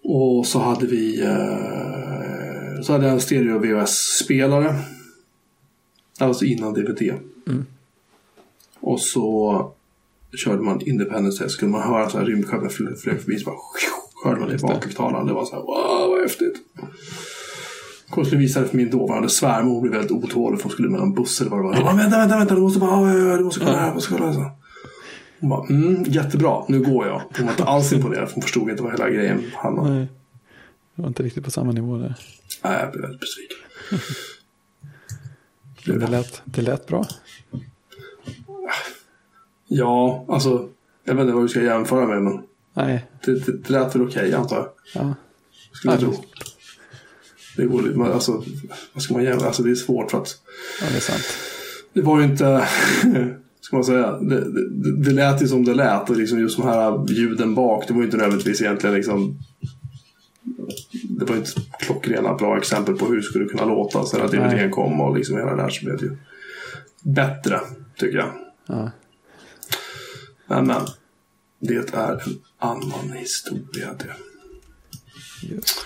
Och så hade vi... Eh, så hade jag en stereo VHS-spelare. Alltså innan DVD. Mm. Och så körde man Independence Day så kunde man höra så här rymdskeppen flög förbi. Så bara, hörde man det i bakhögtalaren. Det var så här, wow vad häftigt. Jag skulle visa det för min dåvarande svärmor. Hon blev väldigt otålig för hon skulle med en buss eller vad det var. Jag bara, vänta, vänta, vänta, du måste bara, du måste kolla här, du måste kolla här. Hon bara, mm, jättebra, nu går jag. Hon var inte alls imponerad för hon förstod inte vad hela grejen handlade om. Nej. Det var inte riktigt på samma nivå där. Nej, jag blev väldigt besviken. [laughs] Det lät, det lät bra. Ja, alltså, jag vet inte vad vi ska jämföra med, men Nej. det, det, det lät väl okej antar jag. Ja. Skulle jag Ja, tro. Det går alltså, vad ska man jämföra? Alltså det är svårt för att ja, det är sant. det var ju inte, [laughs] ska man säga, det, det, det lät ju som det lät och liksom just de här ljuden bak, det var ju inte nödvändigtvis egentligen liksom det var ju inte klockrena bra exempel på hur det skulle kunna låta. Sen att. DVDn kom och liksom hela det där så blev det ju bättre, tycker jag. Ja. Men, men det är en annan historia det. Just.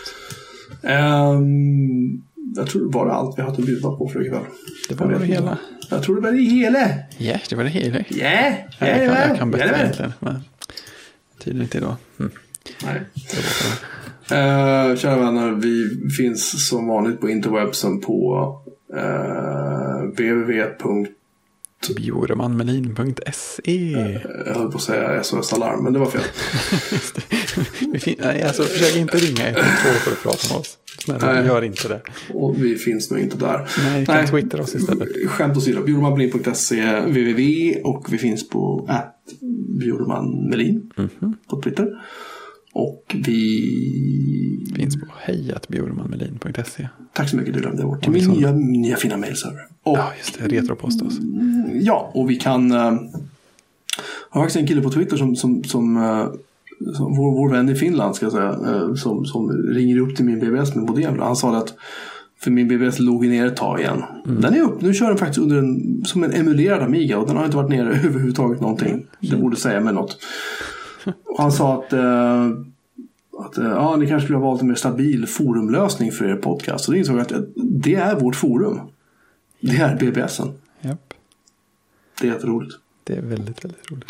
Ehm, jag tror det var allt vi hade att bjuda på för ikväll. Det var det hela. Jag tror det var det hela. Ja, det var det hela. Ja, Ja, jag, kan, jag kan bättre Jajamän. egentligen. Men tydligen inte idag. Mm. Nej. Eh, kära vänner, vi finns som vanligt på interwebsen på uh, www. Bjurmanmelin.se Jag höll på att säga SOS Alarm, men det var fel. [laughs] Nej, alltså försök inte ringa 112 för att prata med oss. Snälla, Nej. gör inte det. Och vi finns nog inte där. Nej, vi kan twittra oss istället. Skämt åsido, bjurmanmelin.se www och vi finns på att bjurmanmelin Mhm. på Twitter. Och vi... Finns på hejatbjurmanmelin.se. Tack så mycket, du lämnade bort till min nya, nya fina mailserver. Och Ja, just det. Retropost oss. Ja, och vi kan... Uh, har faktiskt en kille på Twitter som, som, som, eh, som vår, vår vän i Finland ska jag säga, eh, som, som ringer upp till min BBS med modem. Han sa att för min BBS låg ner ett tag igen. Den är upp, nu kör den faktiskt under en, som en emulerad Amiga och den har inte varit nere [laughs] överhuvudtaget någonting. Det borde säga mig något. Och han sa att, eh, att eh, ja, ni kanske skulle ha valt en mer stabil forumlösning för er podcast. Så det insåg jag att eh, det är vårt forum. Det är BBSen. Japp. Det är jätteroligt. Det är väldigt, väldigt roligt.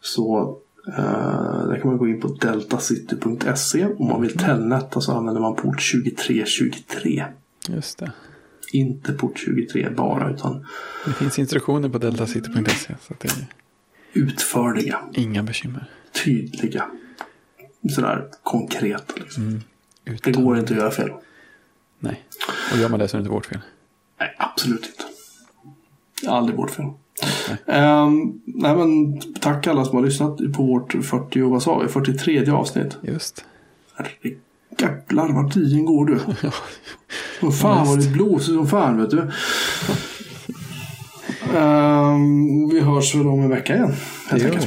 Så eh, där kan man gå in på deltacity.se. Om man vill telnetta så använder man port 2323. Just det. Inte port 23 bara utan Det finns instruktioner på deltacity.se. Så det är utförliga, inga bekymmer. Tydliga, sådär konkreta. Liksom. Mm. Det går inte att göra fel. Nej. Och gör man det så är det inte vårt fel. Nej, absolut inte. Aldrig vårt fel. Um, nej, men, tack alla som har lyssnat på vårt 40, vad sa vi, 43 avsnitt. Just. Jävlar vad tiden går du. [laughs] Vad fan vad det blåser som fan vet du. Um, vi hörs väl om en vecka igen. Det gör vi.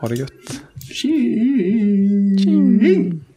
Ha det gött. Tjing. Tjing.